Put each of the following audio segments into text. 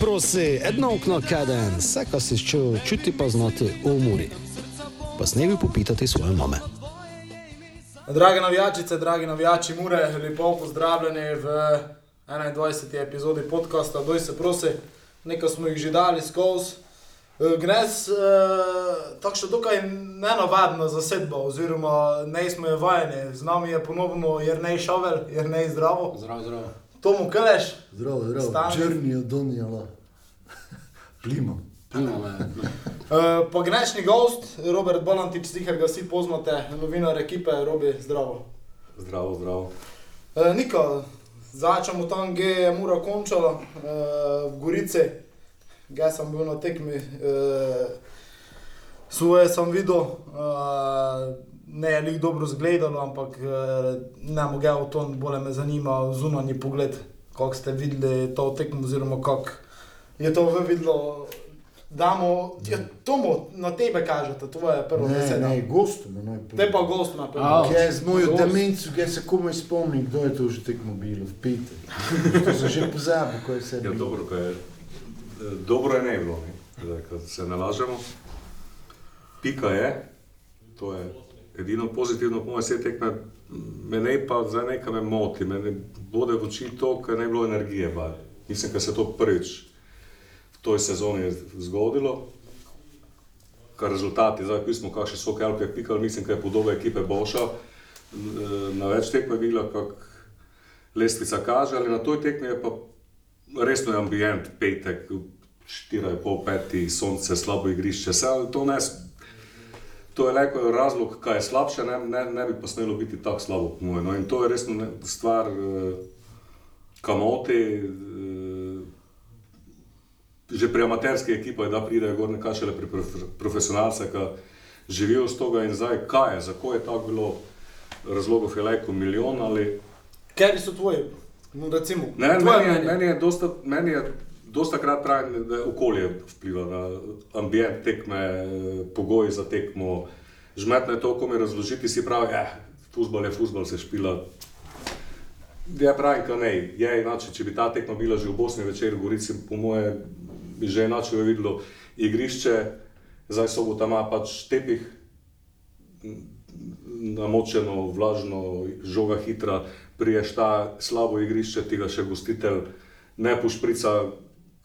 Prosi, edno okno kaden, vse, kar si čutil, čuti pa znati v umori. Pa snevi popitati svoje mame. Drage navijačice, dragi navijači, mure, lepo pozdravljeni v 21. epizodi podcasta Doj se prosi, nekaj smo jih že dali skozi. Eh, Gnes, eh, takšno dokaj nenavadno zasedbo, oziroma ne smo je vajeni. Z nami je ponovno Jrnej Šavel, Jrnej zdravo. Zdravo, zdravo. Tomu Keleš, Zdravo, zdravo. Stani. Črni od Donjala. Plimo. Uh, pa gnešni gost, Robert Balantič, sicer ga vsi poznate, novinar ekipe, Robi, zdravo. Zdravo, zdravo. Uh, Niko, začnemo tam, kje je Mura končala, uh, v Gorici, kje sem bil na tekmi, uh, svoje sem videl, uh, ne je jih dobro zgledalo, ampak uh, ne mogel to, bolj me zanima zunanji pogled, kako ste videli to tekmo, oziroma kako je to vi videlo. Damo, ja, Tomo, na tebe kažete, to je prvo Ne, beseda. ne, gostu me naj Te pa gost na A, prvo. Kje je z mojo Gost. demenco, kje se komaj spomnim, kdo je to že tekmo bilo, v pete. To sem že pozabil, ko je vse Ja, dobro, ko je, eh, dobro je ne bilo, ne? Zdaj, ko se ne lažemo. Pika je, to je edino pozitivno, po mojem vse tekme, mene pa zdaj nekaj me moti, mene bode v oči to, ker ne je bilo energije. Bar. Mislim, da se je to prvič v toj sezoni zgodilo. Kar rezultati, zdaj ko smo kakšne so kelke pikali, mislim, da je podoba ekipe boljša. Eh, Na več tekme videla, kako lestvica kaže, ali na toj tekmi je pa resno je ambient, petek, 4,5, 5, sonce, slabo igrišče, vse to ne. To je le razlog, kaj je slabše, ne, ne, ne bi pa smelo biti tako slabo, po mojem. No, in to je resno stvar, eh, kamoti. Eh, že pri amaterski ekipi je, da pridejo gor nekaj šele pri prof- profesionalce, ki živijo z tega in zdaj, kaj je, zakaj je tako bilo, razlogov je lajko milijon ali Keri so tvoji? No, recimo, Ne, tvoje meni, je, mnenje. meni je dosta, meni je dosta krat pravim, da je okolje vpliva na ambient tekme, pogoji za tekmo. Žmetno je to, ko mi razložiti, si pravi, eh, futbol je futbol, se špila. Ja, pravim, da ne. Je inače, če bi ta tekma bila že v Bosni večer, v Gorici, po moje, bi že enače videlo igrišče, zdaj sobota ima pač tepih, namočeno, vlažno, žoga hitra, priješ ta slabo igrišče, tega še gostitelj ne pošprica,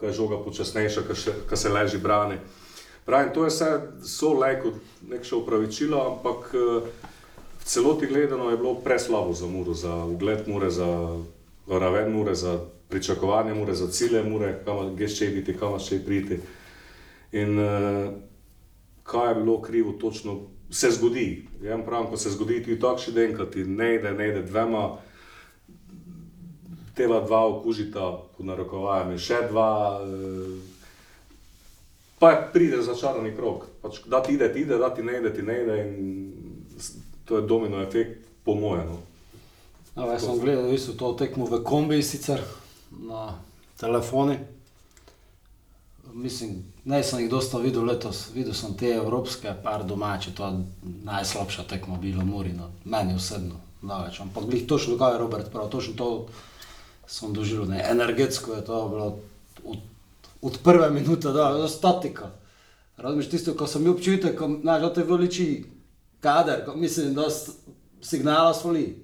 ker je žoga počasnejša, še- ker se leži brani. Pravim, to je vse, so lajko nekše upravičilo, ampak v celoti gledano je bilo preslabo za Muro, za ugled Mure, za raven Mure, za pričakovanje Mure, za cilje Mure, kam še biti, kam še priti. In kaj je bilo krivo, točno se zgodi. Ja, pravim, ko se zgodi ti takšen den, ki ti ne ide, ne ide dvema, teva dva okužita, pod narekovajem, še dva, eh, pa je pride začarani krok. Pač, da ti ide, ti ide, da ti ne ide, ti ne ide to je domino efekt, po mojem. No. No, jaz sem gledal isto to tekmo v kombi sicer na telefoni. Mislim, ne sem jih dosta videl letos, videl sem te evropske, par domače, to je najslabša tekma bila Murino, meni osebno. Ampak glih točno, kaj je Robert prav, točno to sem doživel, ne, energetsko je to bilo od, od prve minute, da, do statika. Razumeš tisto, ko sem imel občutek, ko, znaš, da te veliči kader, ko, mislim, da signala svoli.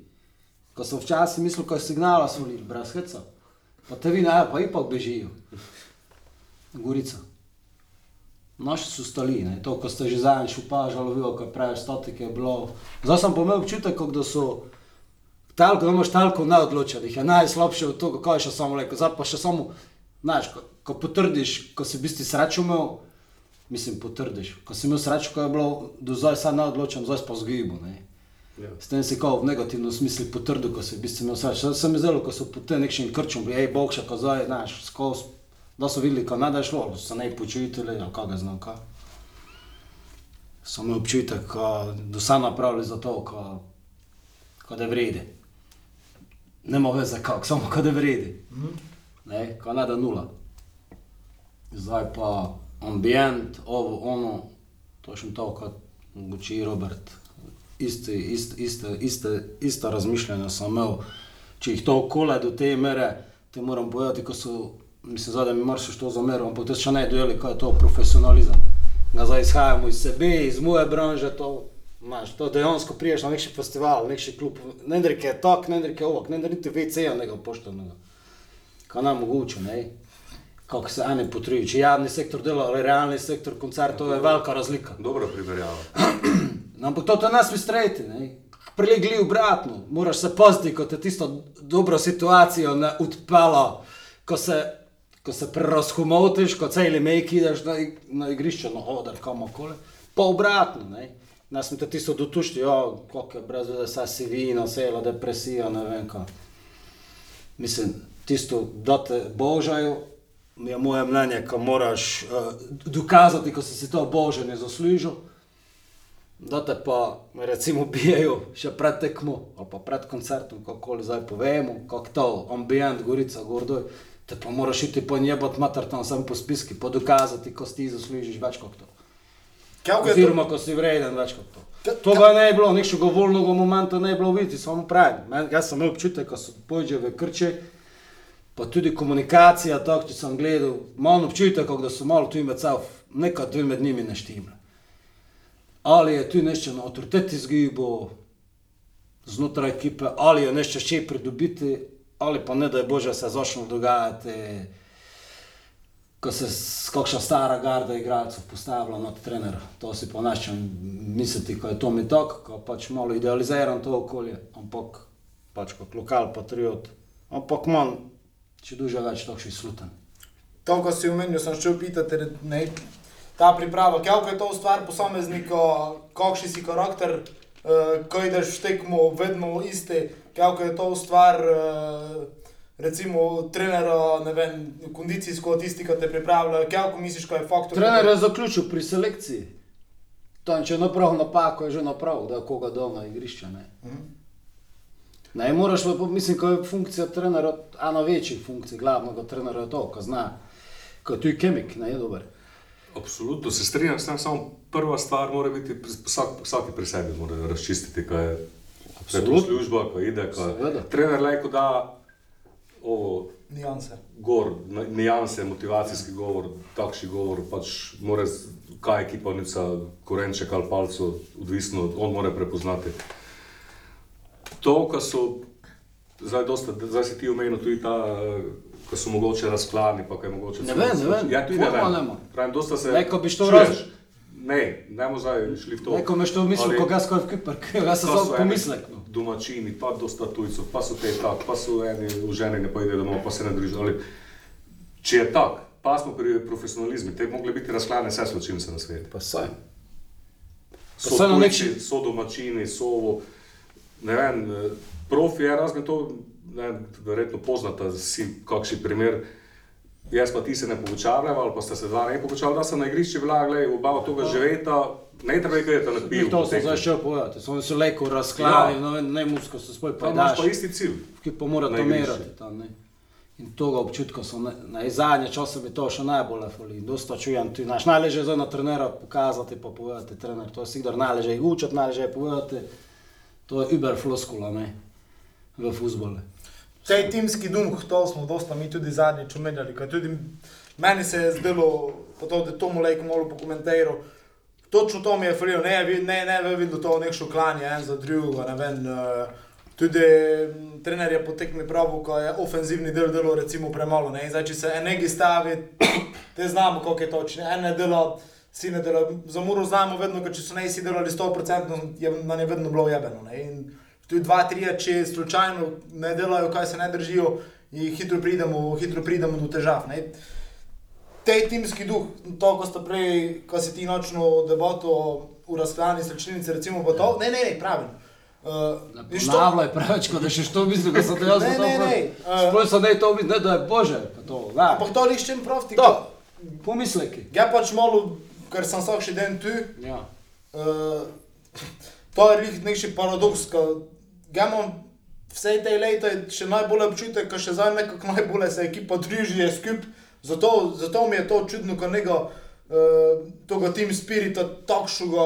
Ko sem včasih mislil, ko je signala svoli, brez heca. Pa te vi ne, pa ipak bežijo. Gorica. Naši so stali, ne? to, ko ste že zadnjič upažali, ko praviš statike je bilo. Zdaj sem pa imel občutek, da so talko, da imaš talko neodločenih, je najslabše od tega, kaj je še samo rekel. Zdaj pa še samo, znaš, ko, ko potrdiš, ko si v bistvu srečo imel, mislim, potrdiš. Ko si imel srečo, ko je bilo do zdaj sad neodločen, zdaj pa zgibo, ne. Ja. S tem si kao v negativnem smislu potrdil, ko si v bistvu imel srečo. Zdaj se mi zdelo, ko so po tem nekšnim krčom bili, ej, bog še, ko zdaj, znaš, skozi, da so videli, ko ne da je šlo, da so ne počutili, ali kaj ga znam, kaj. So imeli občutek, do sad napravili za to, ko, ko da vredi. Nema veze kako, samo ko da vredi. Ne, ko ne da nula. Zdaj pa ambient, ovo, ono, točno to, kot uči Robert. Isti, iste, iste, iste, iste razmišljanja sem imel. Če jih to okole do te mere, ti moram povedati, ko so mislim, zdaj, da mi moraš to zameriti, ampak to še ne dojeli, kaj je to profesionalizem. Da zdaj izhajamo iz sebe, iz moje branže, to, imaš, to dejansko priješ na neki festival, neki klub, ne da je tak, ne da je ovak, ne da niti VC-ja nekega poštenega. Kaj nam mogoče, ne? Kako se eni potrudijo, če javni sektor dela ali realni sektor koncert, to je velika razlika. Dobra primerjava. Ampak to te nas vystrejti, ne? Prilegli obratno, moraš se paziti, ko te tisto dobro situacijo ne odpela, ko se, ko se prerazhumotiš, ko celi mejk ideš na, na igrišče, na oder, kamorkoli. Pa obratno, ne? Nas smo te tisto dotušti, jo, koliko je brez veze, vse si vino, cela depresija, ne vem kaj. Mislim, tisto, da te božajo, je moje mnenje, ko moraš uh, dokazati, ko si si to božanje zaslužil. Da te pa, recimo, bijajo še pred tekmo ali pa pred koncertom, kako zdaj povemo, kako to, ambient, gorica, gordo. Te pa moraš iti po njebot mater tam sam po spiski, pa dokazati, ko si ti zaslužiš več kot to. Kako je to? Oziroma, ko si vreden več kot to. Ka- To ga ne je bilo, nekšnega volnega momenta ne je bilo videti, samo pravim. Men- Jaz sem imel občutek, ko so pojdže v krče, pa tudi komunikacija, tako če sem gledal, malo občutek, da so malo tu med sabo, nekaj tu med njimi ne štimla. Ali je tu nešto na avtoriteti zgibo znotraj ekipe, ali je nešto še pridobiti, ali pa ne da je bože se začne dogajati, ko se s- kakšna stara garda igralcev postavlja nad trenera. To si po našem misliti, ko je to mi tako, ko pač malo idealiziram to okolje, ampak pač kot lokal patriot, ampak manj, če duže več takšnih sluten. To, ko si omenil, sem šel pitati, ne, ta priprava, kako je to stvar posameznika, kakšen si karakter, uh, ko ideš v tekmo, vedno isti, kako je to stvar, uh, recimo, trenera, ne vem, kondicijsko, tisti, ki te pripravlja, kako misliš, kaj je faktor. Trener je zaključil pri selekciji. Tam, če je napravil napako, je že napravil, da koga doma igrišča. Ne. Ne, moraš pa, mislim, ko je funkcija trenera, ena večjih funkcij, glavnega trenera je to, ko zna, ko je tu kemik, ne je dober. Absolutno se strinjam, s tem, samo prva stvar mora biti, vsak, vsaki pri sebi mora razčistiti, kaj je, kaj je to Absolutno. služba, kaj ide. Kaj. Seveda. Trener lajko da ovo, Nijanse. gor, nijanse, motivacijski govor, takšni govor, pač mora, kaj ekipa nica, korenček ali palco, odvisno, on mora prepoznati. To, kar so, zdaj, dosta, zdaj si ti omenil tudi ta, ko so mogoče razklani, pa kaj mogoče Ne vem, ne vem. Ja, tudi ne vem. Pravim, dosta se... Lej, ko bi šlo čuješ? raz- Ne, ne bomo zdaj šli v to. Neko me što mislil, Ali- ko jaz kot Kipr, jaz sem pa so samo eni pomislek. Domačini, pa dosta tujcev, pa so te tak, pa so eni uženi, pa idejo domov, pa se ne držijo. Ali, če je tako, pa smo pri profesionalizmu, te bi mogli biti razklane vse zločince na svetu. Pa saj. So saj na tujci, neki- so domačini, so ovo, ne vem, eh, profi je razme to, ne, vem, verjetno poznata si kakšen primer. Jaz pa ti se ne pogučavljam, ali pa sta se dva ne pogučavljala, da sem na igrišču bila, gledaj, oba od toga živeta, ne treba je da ne pijo. To sem zdaj še povedati, so se leko razklali, Ja. no, ne, ne musko se spoj Pa imaš pa isti cilj. ki pa mora na to meriti. Tam, ne. in tega občutka sem, ne, na zadnje čase mi to še najbolj fali. Dosta čujem, ti znaš najleže zdaj na trenera pokazati, pa povedati, trener, to je sigdar najleže jih učiti, najleže je povedati, to je uber floskula, ne, v fuzbole. Tej timski duh, to smo dosta mi tudi zadnjič omenjali, ker tudi meni se je zdelo, pa to, da to mu lejko malo pokomentiral, točno to mi je falilo, ne, ne, ne, ne videl to nekšo klanje en za drugega, ne vem, eh, tudi mm, trener je po tekmi pravu, ko je ofenzivni del delo recimo premalo, ne, in zdaj, če se enegi stavi, te znamo, koliko je točno, ene delo, si ne dela, za Muro znamo vedno, ker če so ne si delali 100%, je nam je vedno bilo jebeno, ne, in tudi dva, tri, če slučajno ne delajo, kaj se ne držijo, hitro pridemo, hitro pridemo do težav. Ne. Tej timski duh, to, ko ste prej, ko si ti nočno debato v razklani srečnici, recimo, pa to, ne, ne, ne, pravim. Uh, to- Ponavljaj preveč, kot da še što mislim, da sem na to ne, prav- ne, eh. Sploh sem ne to videl, ne da je bože. Ampak to liščem prosti. To, pomisleki. Ja pač malo, ker sem vsak še dan tu, Ja. uh, to je lih neki paradoks, ko gremo vse te leta, je še najbolj občutek, ko še zdaj nekako najbolj se ekipa druži je skup. Zato, zato mi je to čudno, ko nekega uh, tega team spirita takšnega,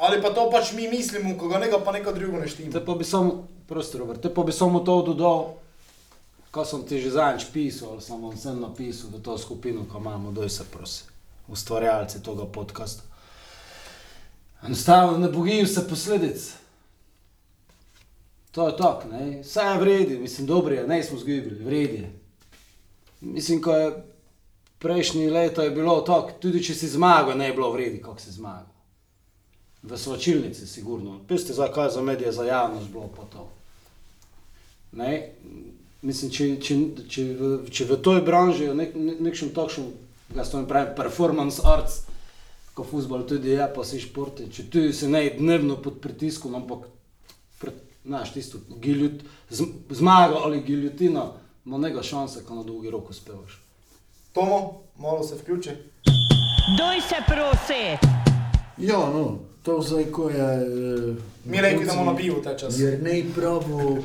ali pa to pač mi mislimo, ko ga nekega pa nekaj drugega ne štima. Te pa bi samo, prosti Robert, te pa bi samo to dodal, ko sem ti že zadnjič pisal, ali sem vam vsem napisal v to skupino, ko imamo, doj se prosi, ustvarjalci tega podcasta. Enostavno ne bojim se posledic. To je tako? Vse je vredi, mislim, dobro je, ne smo zgubili, vredi je. Mislim, ko je prejšnji leto je bilo tako, tudi če si zmagal, ne je bilo vredi, kako si zmagal. V svočilnici, sigurno. Piste, zakaj za medije, za javnost bilo pa to. Ne? Mislim, če, če, če, v, če v toj branži je nek, nek, nekšen takšen, ga s tem pravim, performance arts, ko futbol tudi je, pa si športi, če tu se ne dnevno pod pritiskom, ampak pred, znaš, tisto giljut, z, zmaga ali giljotina, ima nega šanse, ko na dolgi rok uspevaš. Tomo, malo se vključi. Doj se prosi! Ja, no, to zdaj, ko je... eh, Mi rekli, da bomo na pivu ta čas. Jer ne pravu,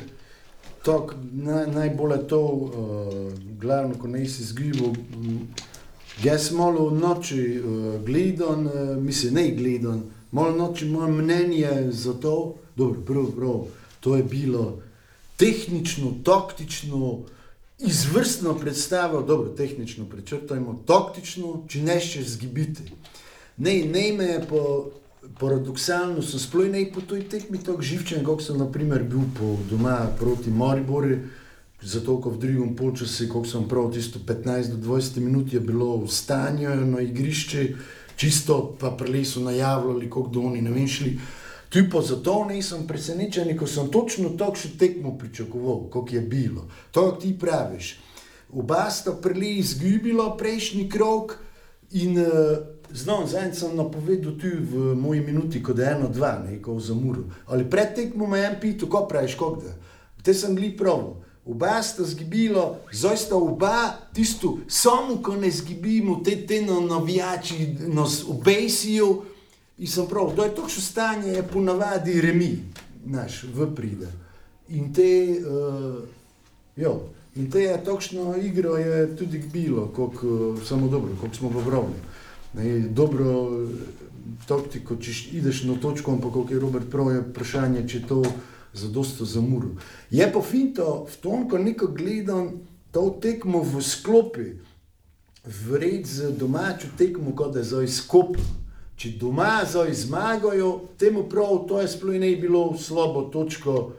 tako naj, najbolj je to, uh, glavno, ko nisi izgubil. Jaz malo noči uh, gledam, uh, mislim, ne gledam, malo noči moje mnenje za to, dobro, prav, prav, to je bilo tehnično, taktično, izvrstno predstavo, dobro, tehnično prečrtajmo, taktično, če ne še zgibiti. Ne, ne me je po, paradoksalno, sem sploh ne po toj tekmi tako živčen, kot sem naprimer bil po doma proti Mariboru, zato ko v drugem polčasu, kot sem prav tisto 15 do 20 minut je bilo v stanju na igrišče, čisto pa prili so najavljali, kako do oni ne vem šli. Pa zato nisem presenečen, ko sem točno takšno tekmo pričakoval, kot je bilo. To, kar ti praviš. Oba sta prili izgubila prejšnji krok in uh, znam, zdaj sem napovedal tu v moji minuti, ko je eno, dva, neko zamuro. Ali pred tekmo me en pito, ko praviš, kako da. Te sem gli prav. Oba sta zgibila, zdaj sta oba tisto, samo ko ne zgibimo, te te no navijači nas obesijo. In sem prav, da je še stanje, je ponavadi remi, naš, v pride. In te, uh, jo, in te je točno igro je tudi bilo, kot uh, samo dobro, kot smo Vrhovni. Ne, dobro eh, taktiko, če ideš na točko, ampak kot je Robert prav, je vprašanje, če to zadosto zamuro. Je pa finto v tom, ko neko gledam to tekmo v sklopi, vred z domačo tekmo, kot da je zdaj skupaj. Če doma zmagajo, temu prav, to je sploh ne bilo slabo točko,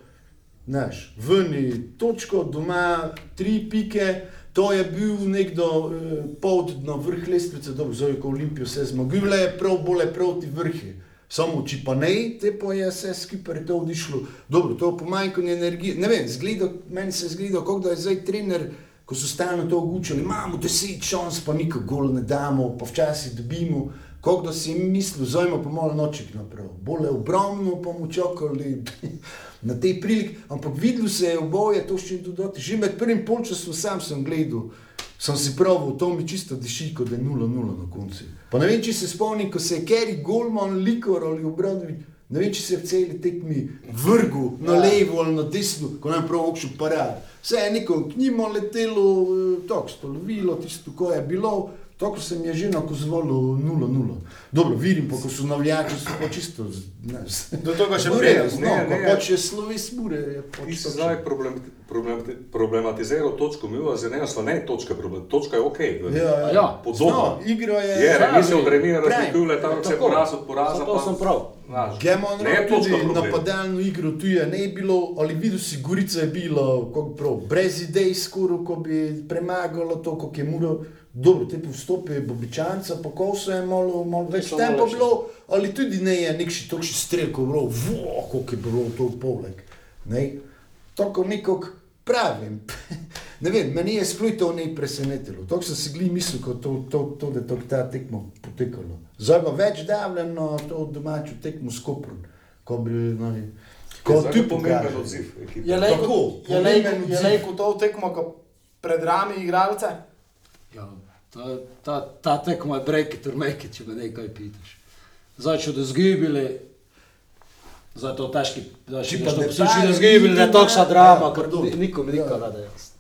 znaš, vni točko, doma tri pike, to je bil nekdo eh, pot na vrh lestvice, dobro, zdaj ko Olimpijo se zmaguje, je prav bolje proti vrhi. Samo če pa ne, te pa je vse skupaj to odišlo. Dobro, to je pomanjkanje energije. Ne vem, zgleda, meni se zgleda, kot da je zdaj trener, ko so stalno to ogučali, imamo deset šans, pa nikak gol ne damo, pa včasih dobimo. Kot da si mislil, zajmo pa malo naprav. Bolje obrambno pa mu čakali na tej priliki, ampak videlo se je oboje, to še dodati. Že med prvim polčasom sam sem gledal, sem si pravil, to mi čisto diši, kot da je 0-0 na koncu. Pa ne vem, če se spomnim, ko se je Kerry Goldman, Likor ali Obradovič, ne vem, če se je v celi tekmi vrgu na levo ali na desno, ko nam prav okšel parad. Vse je neko k njima letelo, eh, tako stolovilo, tisto, ko je bilo. Tako se mi je že nakazovalo 0-0. Dobro, vidim pa, ko so navljači, so pa čisto, ne, Do tega še pridemo. no, Ne, ko ne. pač je sloves mure, je pač Ti si točno. zdaj problem, problem, problematiziral točko, mi zdaj ne smo ne točka, problem, točka je ok. Ja, Ja, Podobno. No, igro je... Je, Pravi. remi se od remija razlikuje, tam se Tako. poraz od poraza. Zato pa- sem prav. Znaš, Gemo ne je tudi napadalno igro, tu je ne bilo, ali videl si, Gorica je bilo, kako prav, brez idej skoraj, ko bi premagalo to, kako je muro. Dobro, te vstopi Bobičanca, pa ko se je malo, malo več lepše. bilo, ali tudi ne je nekši tokši strel, ko je bilo, vo, koliko je bilo to poleg. Ne? Tako nekako pravim. Ne vem, meni je sploh to ne presenetilo. Tako sem si gli mislil, ko to, to, to, da je to ta tekmo potekalo. Zdaj pa več davljam na to domačo tekmo s Koprom, ko bi, no, ko ti pomemben odziv ekipe. Je lejko, je lejko, je lejko to tekmo, ko pred rami igralce. Ja, ta, ta, ta tekmo je break it or make it, če me nekaj pitaš. Zdaj, če da zgibili, zdaj je to težki, zdaj, Če ne poslušali, zgibili, da je ni takšna drama, ja, kot pardon. nikom Ja. nikoli da jasno.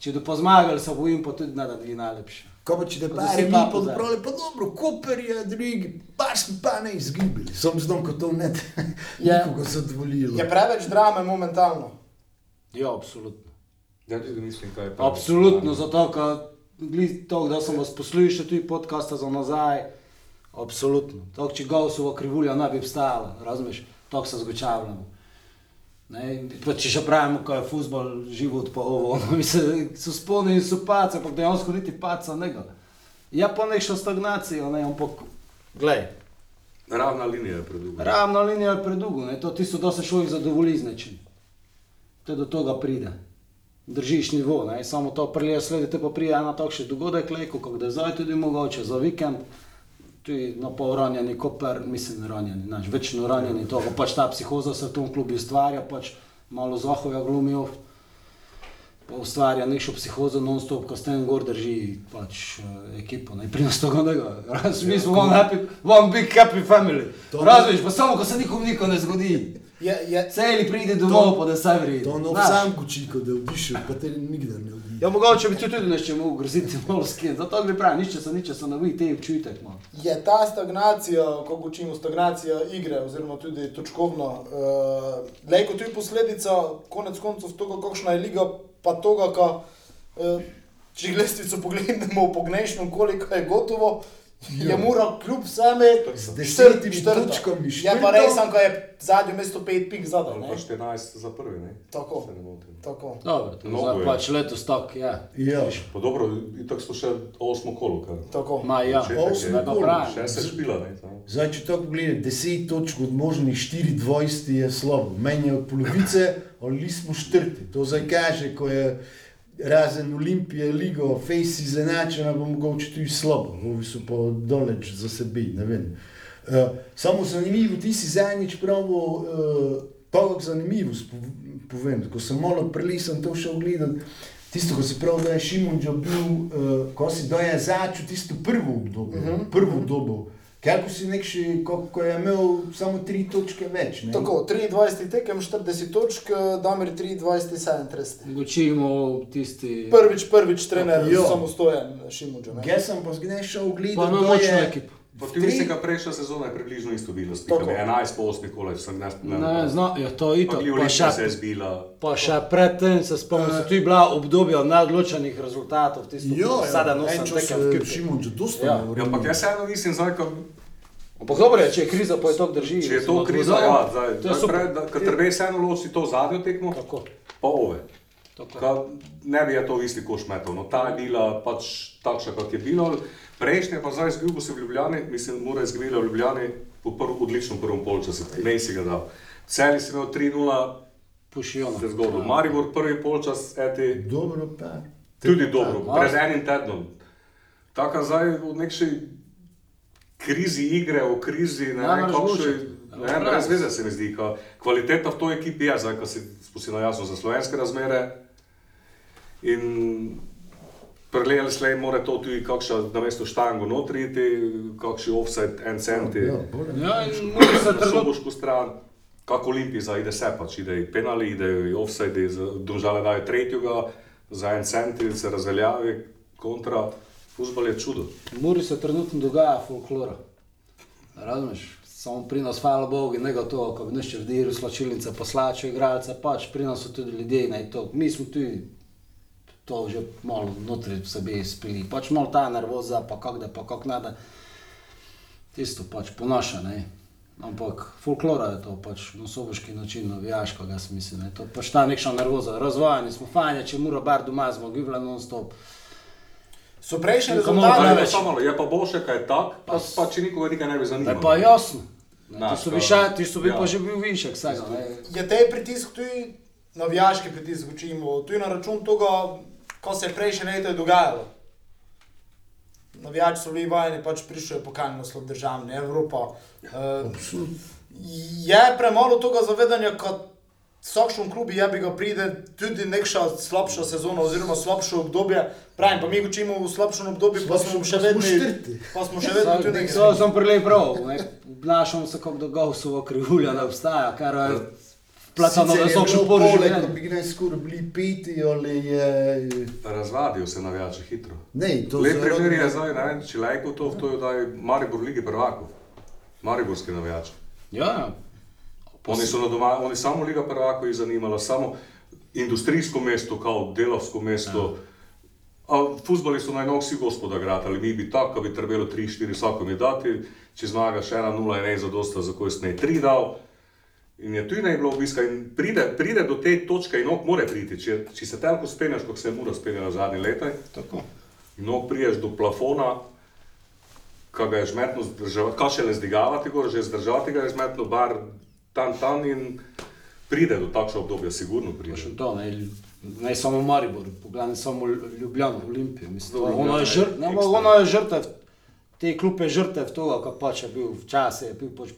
Če da pa zmagali, se bojim pa tudi, ne, da ni najlepše. Ko pa če te pare si mi pa dobro, Koper je drugi, smo pa ne izgubili. Sam znam, ko to ne, Ja. nikogo zadovoljilo. Je preveč drame momentalno. Ja, absolutno. Ja tudi mislim, kaj je. Absolutno, zato ker to, da sem vas poslušal tudi podcasta za nazaj, absolutno. To, če Gaussova krivulja ne bi obstajala, razumeš, to se zgočavljamo. Pa če še pravimo, ko je futbol, život pa ovo, ono, mislim, so sponi in so pace, ampak dejansko niti paca ne ga. Ja pa nekšno stagnacijo, ne, ampak, glej, Ravna linija je predolga. ravna linija je predugo, ne, to tisto, da se človek zadovolji z nečim. To do toga pride. Držiš nivo, ne, samo to prelije sledi, te pa prije ena takšen dogodek, lejko, kako da je zdaj tudi mogoče za vikend, tudi na pol ranjeni, koper, mislim, ranjeni, znaš, večno ranjeni, to pa pač ta psihoza se v tom klubu ustvarja, pač malo zahoja glumijo, pa ustvarja nekšo psihozo non-stop, ko s tem gor drži pač eh, ekipo, ne, pri nas toga ne ga, mi smo one happy, one big happy family, razumeš, pa samo, ko se nikom niko ne zgodi, Je, je, celi pride domov, pa da se vridi. To no Znaš. sam kučiko, da odišel, pa te nikdar ne odišel. Ja, mogoče bi ti tudi nešto mogel groziti malo skin, zato gre pravi, niče se, niče se ne vi, te občutek malo. je ta stagnacija, ko učimo stagnacija igre, oziroma tudi točkovno, uh, lejko tudi posledica, konec koncev, tega, kakšna je liga, pa tega, ka, uh, če lestvico pogledamo po gnejšnjem, koliko je gotovo, je mora kljub vseme Z desetimi točkami Je pa štirto. res, sem, ko je zadnje mesto pet pik zadaj. Ali ne. pa 14 za prvi, ne? Tako. Se ne motim. Tako. Dobro, to zdaj je. pač letos tak, ja. Ja, Pa dobro, itak smo še osmo kolo, kar. Tako. Ma ja, Osmo pa kolo. Še se špila, ne? tam. Zdaj, če tako pogledaj, 10 točk od možnih 24 je slabo. Meni je od polovice, ali smo štrti. To zdaj kaže, ko je razen Olimpije, Ligo, Face izenačena, bo mogoče tudi slabo. Ovi so pa doleč za sebi, ne vem. Uh, samo zanimivo, ti si zadnjič pravil, uh, pa zanimivost pov- povem, ko sem malo prelisem to šel gledati. Tisto, ko si prav, da je Šimunčo bil, uh, ko si da je začel tisto prvo obdobje, uh -huh. prvo dobo. Kako si nek še, ko, ko je imel samo tri točke več. Ne? Tako, 23 tekem, 40 točk, Damir 23, 37. Učimo tisti... Prvič, prvič trener, Jo. samostojen Šimunčo. ne. Jaz sem pa gledati, ima da močno je ekipo. Mislim, da prejšnja sezona je približno isto bilo s Tako. pikami. 11 po 8 kolaj, sem ne Ne, zna, ja, to je itak, pa še, se je zbila. pa še predtem se spomnim, so tudi bila obdobja neodločenih rezultatov, tisto Jo, sada ja, nosem en čas tekem v je kupu. Šimunčo dosta Ja. Ja, ampak jaz vseeno mislim, zdaj, ko Ampak dobro je, če je kriza, pa je to drži. Če je to kriza, ja, zdaj, to je super. kad treba vseeno loči to zadnjo tekmo, Tako, pa ove. tako. Ka, ne bi je to v isti koš metal, no ta je bila pač takšna, kot je bilo. Prejšnje pa zdaj izgubil se v Ljubljani, mislim, mora izgubila v Ljubljani po prv, odličnem prvem polčasu, ne si ga dal. Celi si imel 3-0, Pušijo. se je zgodilo. Maribor prvi polčas, eti, Dobro pa. tudi dobro, Ja, pred enim tednom. Taka zdaj v nekši krizi igre, v krizi, ne Ja, vem, moraš kako še, ne Ja, brez veze se mi zdi, ka kvaliteta v toj ekipi je, zdaj, ko si spustila jasno za slovenske razmere. In Prelejali slej mora to tudi kakšna na mesto štango notri iti, kakšni offside, en centi. Ja, bolje. Ja, in mora se soboško stran, kako Olimpiza ide se pač, ide penali, ide offside, države dajo tretjega, za en cent se razveljavi kontra. Fuzbol je čudo. Muri se trenutno dogaja folklora. Razumeš? Samo pri nas, hvala Bogu, ne ga to, ko bi nešto vdiral slačilnice, poslačil igralce, pač pri nas so tudi ljudje, ne to. Mi smo tudi to že malo notri v sebi spili. Pač malo ta nervoza, pa kako da, pa kako nada. Tisto pač ponaša, ne. Ampak folklora je to pač na soboški način, navijaško, jaz mislim, ne. To pač ta nekša nervoza. Razvajani smo fajni, če mora bar doma smo, gibla non stop. So prejšnji rezultati. Je samo malo, je pa boljše, kaj je tak, pa, pa če nikoga nikaj ne bi Da zanimalo. je pa jasno. Ne, Znaš, Ti so bi, to- še, ti so bi ja. pa že bil višek vsega. ne. Je te pritisk tudi navijaški pritisk, učimo, tudi na račun tega, ko se je prejšnje leto je dogajalo. Navijači so bili vajeni, pač prišel je pokalni naslov državni, Evropa. Uh, je premalo tega zavedanja, kot vsakšen klub je bi ga pride tudi nekša slabša sezona oziroma slabše obdobje. Pravim, pa mi učimo v slabšem obdobju, pa smo še vedno smo štrti. Pa smo še vedno tudi nekaj. To sem prej prav. ne. Obnašam se kot da Gaussova krivulja ne obstaja, kar je platano Sicer je visok še pol poleg, ko bi naj skoraj bili peti, ali je... Razvadijo se navijači hitro. Ne, to Lep primer je zdaj, ne vem, če lajko to, to je da je Maribor lige prvakov. Mariborski navijači. Ja, Oni so na doma, oni samo Liga prvakov jih zanimala, samo industrijsko mesto, kao delovsko mesto. A Fuzbali so najno vsi gospoda gradili, mi bi tako, bi trebalo 3-4 vsako mi dati, če zmagaš 1-0 je ne zadosta, za koje ne 3 dal. In je tu ne bilo obiska in pride, pride do te točke in ok more priti, če, če se telko spenjaš, kot se je mura spenjala zadnji letaj. Tako. In ok priješ do plafona, ki ga je žmetno zdržavati, kaj še le zdigavati gor, že zdržavati ga je žmetno, bar tam tam in pride do takšnega obdobja, sigurno pride. še to, ne, ne samo Maribor, pogledaj samo Ljubljano, Olimpijo. Mislim, to, Ljubljana ono je, je žr, ne, ono je žrtev, te klupe žrtev toga, kako pač je bil včasih, je bil pač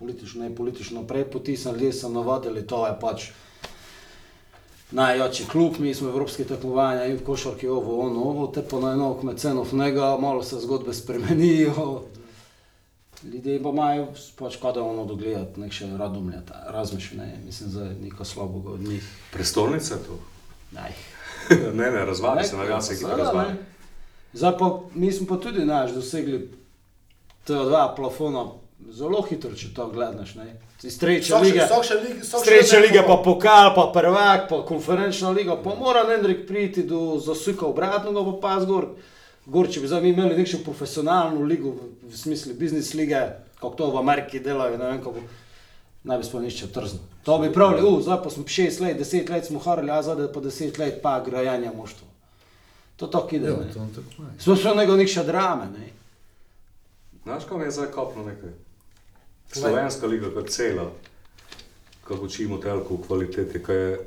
politično, ne politično prej potisan, ljudje so navadili, to je pač najjači klub, mi smo evropski tekmovanja in košarki ovo, ono, ovo, te pa na eno kmecenov njega, malo se zgodbe spremenijo. Ljudje pa imajo pač kada ono dogledati, nek še radomljata, razmišljanje, mislim, za neko slabega od njih. Prestolnica to. Daj. ne, ne, razvali se, navijači se ekipa razvali. Zdaj pa mi smo pa tudi naš dosegli te dva plafona zelo hitro, če to gledaš. ne. Iz treće Vsak še- lige, vsak še lig- vsak iz še treće ne lige pa pokal, pa prvak, pa konferenčna liga, pa mora Nendrik priti do zasuka obratnega, pa pa zgor. Gor, če bi zdaj mi imeli nekšno profesionalno ligo, v, smislu biznis lige, kako to v Ameriki delajo, ne vem kako, naj bi sploh nišče trzno. To bi pravili, uh, zdaj pa smo 6 let, 10 let smo harali, a zdaj pa 10 let pa grajanja moštva. To tako ide. Ja, ne. to tako je. Smo še nego nekše drame, ne. Znaš, kam je zdaj kopno nekaj? Slovenska liga, kot cela, kako učimo telko v kvaliteti, kaj je,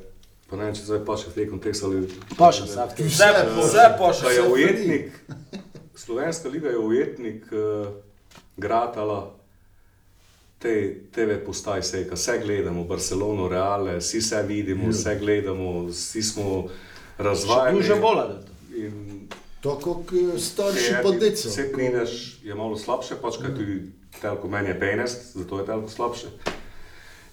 pa ne vem, če zdaj paše v tej kontekstu ali... Paša se aktivno. Vse, vse pa še je ujetnik, Slovenska liga je ujetnik uh, gratala te TV postaj, vse, kaj vse gledamo, Barcelono, Reale, vsi vse vidimo, vse gledamo, vsi smo razvajeni. Duže bola, da je to. In To kot eh, starši je, pa deco. Vse prideš, je malo slabše, pač kaj tudi telko meni je 15, zato je telko slabše.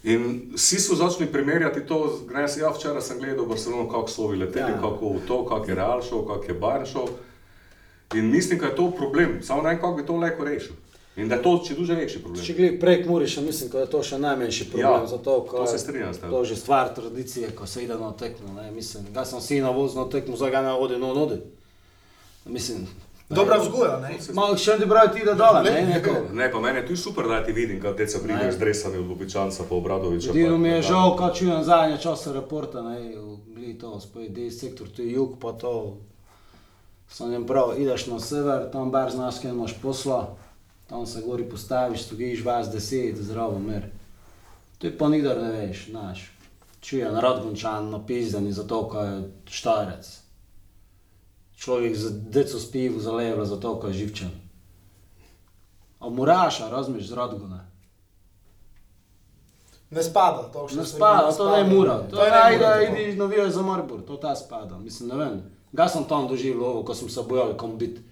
In vsi so začeli primerjati to, gnes, ja, včeraj sem gledal Barcelono, kako so ovi leteli, Ja. ja. kako v to, kako je Real šel, kako je Bayern šel. In mislim, da je to problem, samo ne vem, kako bi to lahko rešil. In da je to če duže večji problem. Če gledaj prek Muriša, mislim, da je to še najmanjši problem. Ja, zato, to je se strinjam s teboj. To je že stvar tradicije, ko se ide na tekmo. Mislim, ga sem si na vozno tekmo, zdaj ga ne odi, no nodi. Mislim, dobra vzgoja, ne? malo še ne pravi ti da dole, ne, neko. Ne, pa meni je tu super, da ti vidim, kad deca pridejo Ne. z dresami od Bobičanca pa Obradoviča. Edino mi je pa- žal, ko čujem zadnje čase reporta, ne, gledi to, spoj D sektor, tu je jug, pa to. Sem jim prav, ideš na sever, tam bar znaš, kaj imaš posla, tam se gori postaviš, stojiš vas deset, zdravo mir. Tu pa nikdar ne veš, znaš. Čujem Radgončan napizdani zato, ko je štarec. Človek z deco s pivo zalevla zato, ko je živčen. A Muraša, razmiš z Radgona. Ne spada, to še Ne stvari spada, to ne mura. To je ne naj, mura, da idi navijaš za Maribor, to ta spada. Mislim, ne vem. Ga sem tam doživel, ovo, ko sem se bojal, kam biti.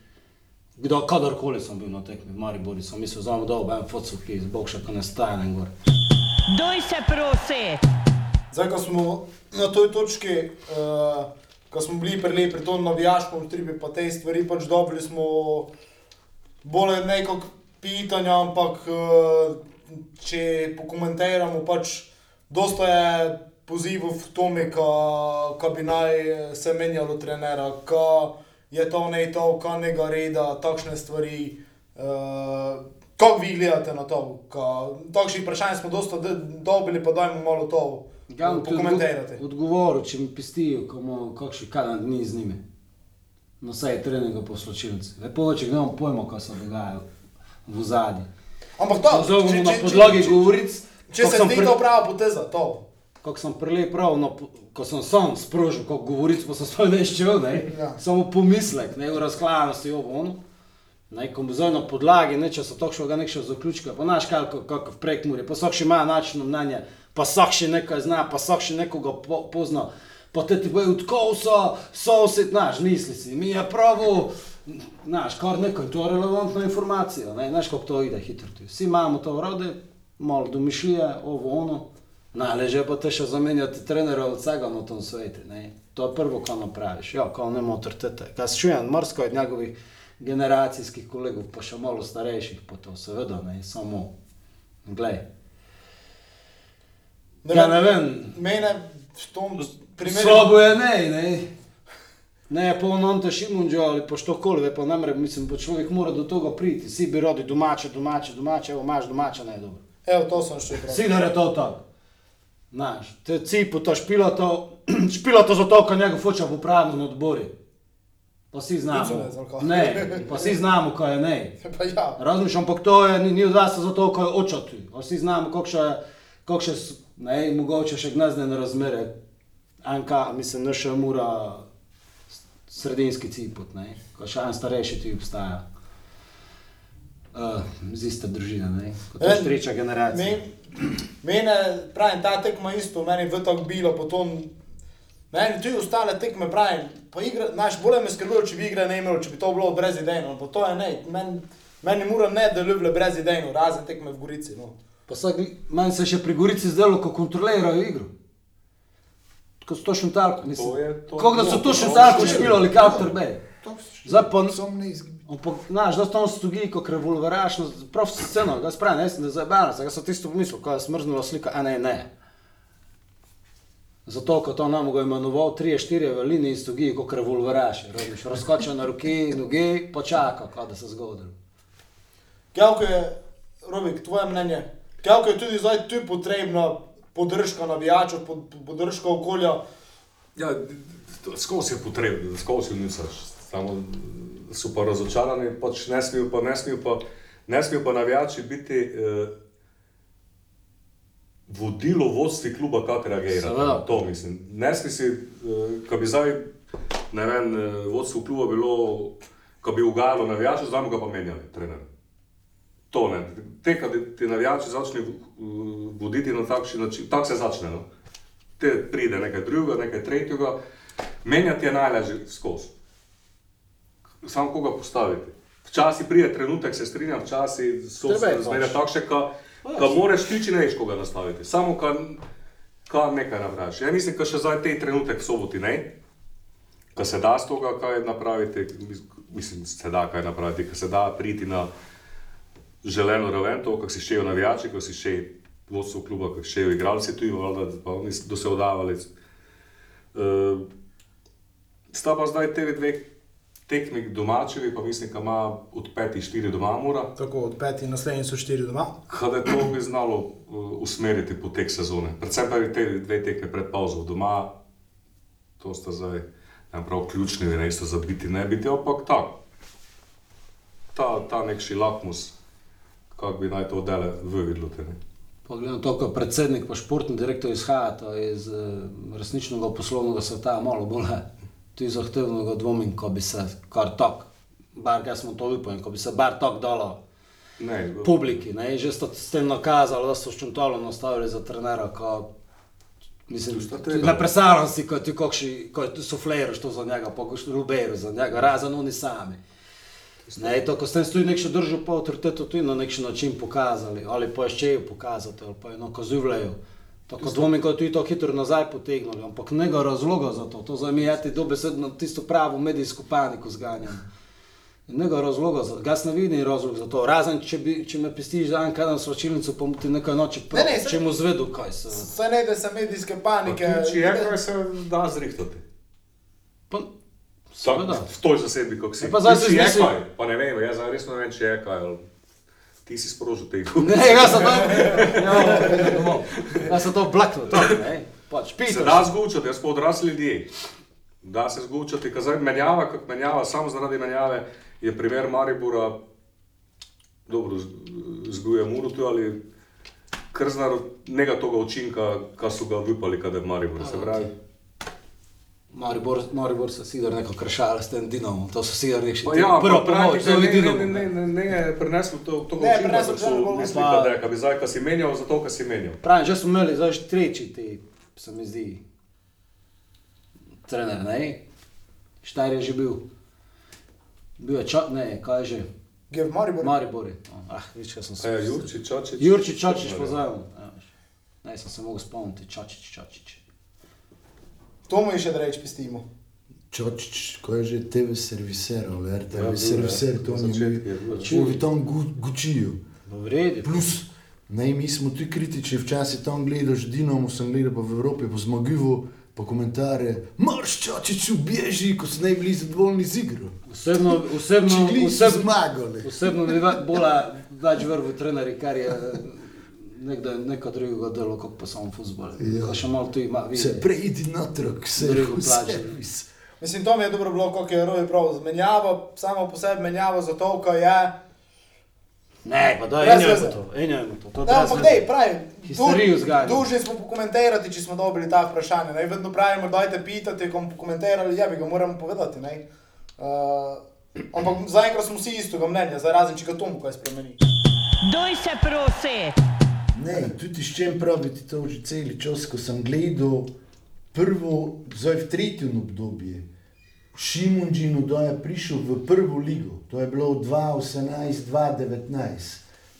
Kdo, kadarkoli sem bil na tekmi v Mariboru, sem mislil, bom dal en fotov, ki z bog še ko ne staje ne gor. Doj se prosi! Zdaj, ko smo na toj točki, uh, ko smo bili pri, pri tom navijaškem tribi, pa te stvari pač dobili smo bolj nekako pitanja, ampak uh, če pokomentiramo, pač dosta je pozivov v tome, ko bi naj se menjalo trenera, ko je to ne to, ko nekega reda, takšne stvari. Uh, Kako vi gledate na to? Takšnih vprašanj smo dosta dobili, pa dajmo malo to Ja, pokomentirati. Odgovoril, če mi pistijo, ko imamo kakšni kadan dni z njimi. Na vsej treningu posločilci. Lepo, če nemam pojma, kaj se dogaja v zadnji. Ampak to, Zovemo na podlagi govoric. če kako se zdi pri- to prava poteza, to. Kako sem prelej prav, no, ko sem sam sprožil, kako govoric, pa sem sploh ne ščel, ne? Ja. Samo pomislek, ne, v razklanosti, ovo, ono. Ne, ko bo zdaj na podlagi nečesa točnega, nekega zaključka, pa znaš, kako, kako v prekmuri, pa vsak še ima načino mnenje, pa vsak še nekaj zna, pa vsak še nekoga po, pozna. Pa te ti bojo odkov so, sosed, znaš, misli si, mi je pravo, znaš, kar nekaj, to je relevantna informacija, ne, znaš, kako to ide hitro. tu. Vsi imamo to urode, malo domišljije, ovo, ono, najleže pa te še zamenjati trenera od vsega na tom svetu, ne. To je prvo, kar napraviš, ja, kao nema avtoritete. Kaj čujem, marsko od njegovih generacijskih kolegov, pa še malo starejših, pa to seveda, ne, samo, glej. Ja, ne vem. Mene v tom primer. Slabo je ne, ne. Ne, pa on Ante Šimunđo ali pa što koli, pa ne more, mislim, pa človek mora do toga priti. Vsi bi rodi domače, domače, domače, evo imaš domače, ne je dobro. Evo, to sem še prav. Sigar je to tako. Znaš, te cipu, to špilato, špilato za to, ko njega hoče v upravnem odbori. Pa vsi znamo. Za kaj? Ne, pa vsi znamo, kaj je ne. Pa ja, Razmišljam, ampak to je, ni, ni od vas zato, ko je očati. Vsi znamo, koliko še, koliko še, ne, mogoče še gnezdene razmere. Anka, mislim, mora s- sredinski cipot, ne, ko še en starejši ti obstaja. Uh, z iste družine, ne, kot je tretja generacija. Men- Mene, pravim, ta tekma isto, meni je tako bilo, potem, meni tudi ostale tekme, pravim, pa igra, znaš, bolje me skrbelo, če bi igre ne imel, če bi to bilo brezidejno, pa to je ne, meni, meni mora ne, da ljubile brezidejno, razen tekme v Gorici, no. Pa vsak, meni se je še pri Gorici zdelo, ko kontrolirajo igro. Ko so to šuntalko, To mislim. to. Kako da so No, šuntalko to- špilali, kakor be. Zdaj pa, Sam ne izgubi. ampak, znaš, da tam stoji, kot revolveraš, prav sceno, ga spravi, ne, ne zabavno se, ga so tisto pomislil, ko je smrznula slika, a ne, ne. Zato, ko to nam ga imenoval, tri, štiri v liniji stoji, kot revolveraš, razumeš, razkočil na roki, noge, počaka, kaj da se zgodi. Kako je, Robik, tvoje mnenje, kako je tudi zdaj tu potrebna podržka navijačev, pod, podržka okolja, Ja, skozi je potrebno, skozi nisaš. Samo so pa razočarani, pač ne smejo pa, ne smejo pa, ne smejo pa navijači biti eh, vodilo vodstvi kluba, kako. Seveda. To mislim. Ne sme si, eh, ko bi zdaj, ne vem, eh, vodstvo kluba bilo, ko bi ugajalo navijače, zdaj mu ga pa menjali, trener. To ne. Te, kad ti navijači začne eh, voditi na takšen način, tako se začne. No? Te pride nekaj drugega, nekaj tretjega, menjati je najlažje skozi. Samo koga postaviti. Včasih pride trenutek, se strinjam, včasih so je razmere takšne, da moraš ti če ne veš koga nastaviti. Samo kar, kar nekaj napraviš. Ja mislim, da še zdaj te trenutek v soboti ne, ko se da z toga kaj napraviti, mis- mislim, se da kaj napraviti, ko se da priti na želeno raven, to, kako si šejo navijači, kako si šejo vodstvo kluba, kako šejo igralci tu, valjda, pa oni do se odavali. Uh, sta pa zdaj te dve tekmi domačevi, pa mislim, da ima od petih štiri doma mora. tako od petih naslednjih so štiri doma. Kaj to bi znalo uh, usmeriti potek sezone. Predvsem pa te dve tekme pred pauzo doma, to sta zdaj ne prav ključni, ne sta za biti, ne biti, ampak tako. Ta, ta nekši lakmus, kako bi naj to dele v videlo. Pa gledam to, ko predsednik pa športni direktor izhajata iz eh, resničnega poslovnega sveta, malo bolj eh, tudi zahtevnega dvomim, ko bi se kar tok, bar jaz smo to upali, ko bi se bar tok dalo Ne, publiki, ne, že ste s tem nakazali, da so ščuntolo nastavili za trenera, ko Mislim, Tu tega. ne predstavljam si, ko ti kokši, ko ti sufliraš to za njega, pa koš ruberu za njega, razen oni sami. Ne, to, ko ste tudi nekšno držo po avtoritetu, tudi na nekšen način pokazali, ali pa še pokazati, ali pa eno kozivljajo. Tako dvomim, ko tudi to hitro nazaj potegnili, ampak nega razloga za to, to za mi je ti dobesedno tisto pravo medijsko paniko zganjam. In Nega razloga, za, jaz ne vidim razlog za to, razen če, bi, če me pistiš za en kadan svečilnico, pa ti nekaj noče Ne, ne, prav, saj- če mu zvedu kaj se. Saj ne, da se medijske panike. Če je kaj se da zrihtati. Pa, Seveda. v toj zasedbi, kot si. Ja, pa zdaj je izmislil- kaj, Pa ne vem, jaz resno ne vem, če je kaj. ali Ti si sprožil te Ne, jaz sem to, ja, domov. Jaz sem to blaknil, pač, Se da zgučati, jaz pa odrasli ljudje. Da se zgučati, ker zdaj menjava, kot menjava, samo zaradi menjave je primer Maribora, dobro, zguje Murutu ali Krznar, njega toga učinka, kar so ga vipali, kada je Maribor, se pravi. Maribor, Maribor se sigar neko kršale s tem Dinamom, to so sigar nekši. Pa ja, prvo pravi, pomoč, da to ne, je ne, Dinamo. ne, ne, ne, ne je preneslo to, to Ne, učinka, preneslo da so bolj mislili, pa- da je, bi zdaj, kad si menjal, zato, kad si menjal. Pravim, že smo imeli, zdaj že tretji ti, se mi zdi, trener, ne? Štajr je že bil. Bil je čak, ne, kaj je že? Gre v Maribor. Maribor je. Ah, viš, kaj sem se. E, Jurčič, Čačič. Jurčič, Čačič, pozdravljam. Ja, veš. Ne, sem se mogel spomniti, Čačič, Čačič. To mu je še da reči, pustimo. Čočič, ko je že TV serviser, ali RTV Ja, bil serviser, to mi je bil. je tam gu- gučijo. Plus, ne, mi smo tu kritični, včasih tam gledaš, Dinamo sem gledal, pa v Evropi, pa zmagivo, pa komentarje, marš čačič ubježi, ko so najbolj zadovoljni z igro. Osebno, osebno, Čigli so osebno, zmagali. osebno bi ve- bolj več vrv v trenerji, kar je nekdo, neko drugega delo, kot pa samo futbol. Ja. Še malo tu ima, Se vidi. preidi natrag, se Drugo plače. Mislim, to mi je dobro bilo, kako je Rovi prav zmenjavo, samo po sebi menjavo za to, ko je. Ne, pa da, enjo je to, enjo je to. to brez ampak dej, pravi. Histerijo zganja. Dužni smo pokomentirati, če smo dobili ta vprašanja. Ne? Vedno pravimo, dajte pitati, ko bomo pokomentirali, ja bi ga moramo povedati. Ne? Uh, ampak zaenkrat smo vsi istega mnenja, zdaj razen če ga Tom kaj spremeni. Doj se prosi. Ne, tudi s čem praviti to že cel čas, ko sem gledal prvo, zdaj v tretjem obdobju, Šimunžinu, da je prišel v prvo ligo, to je bilo 2018-2019,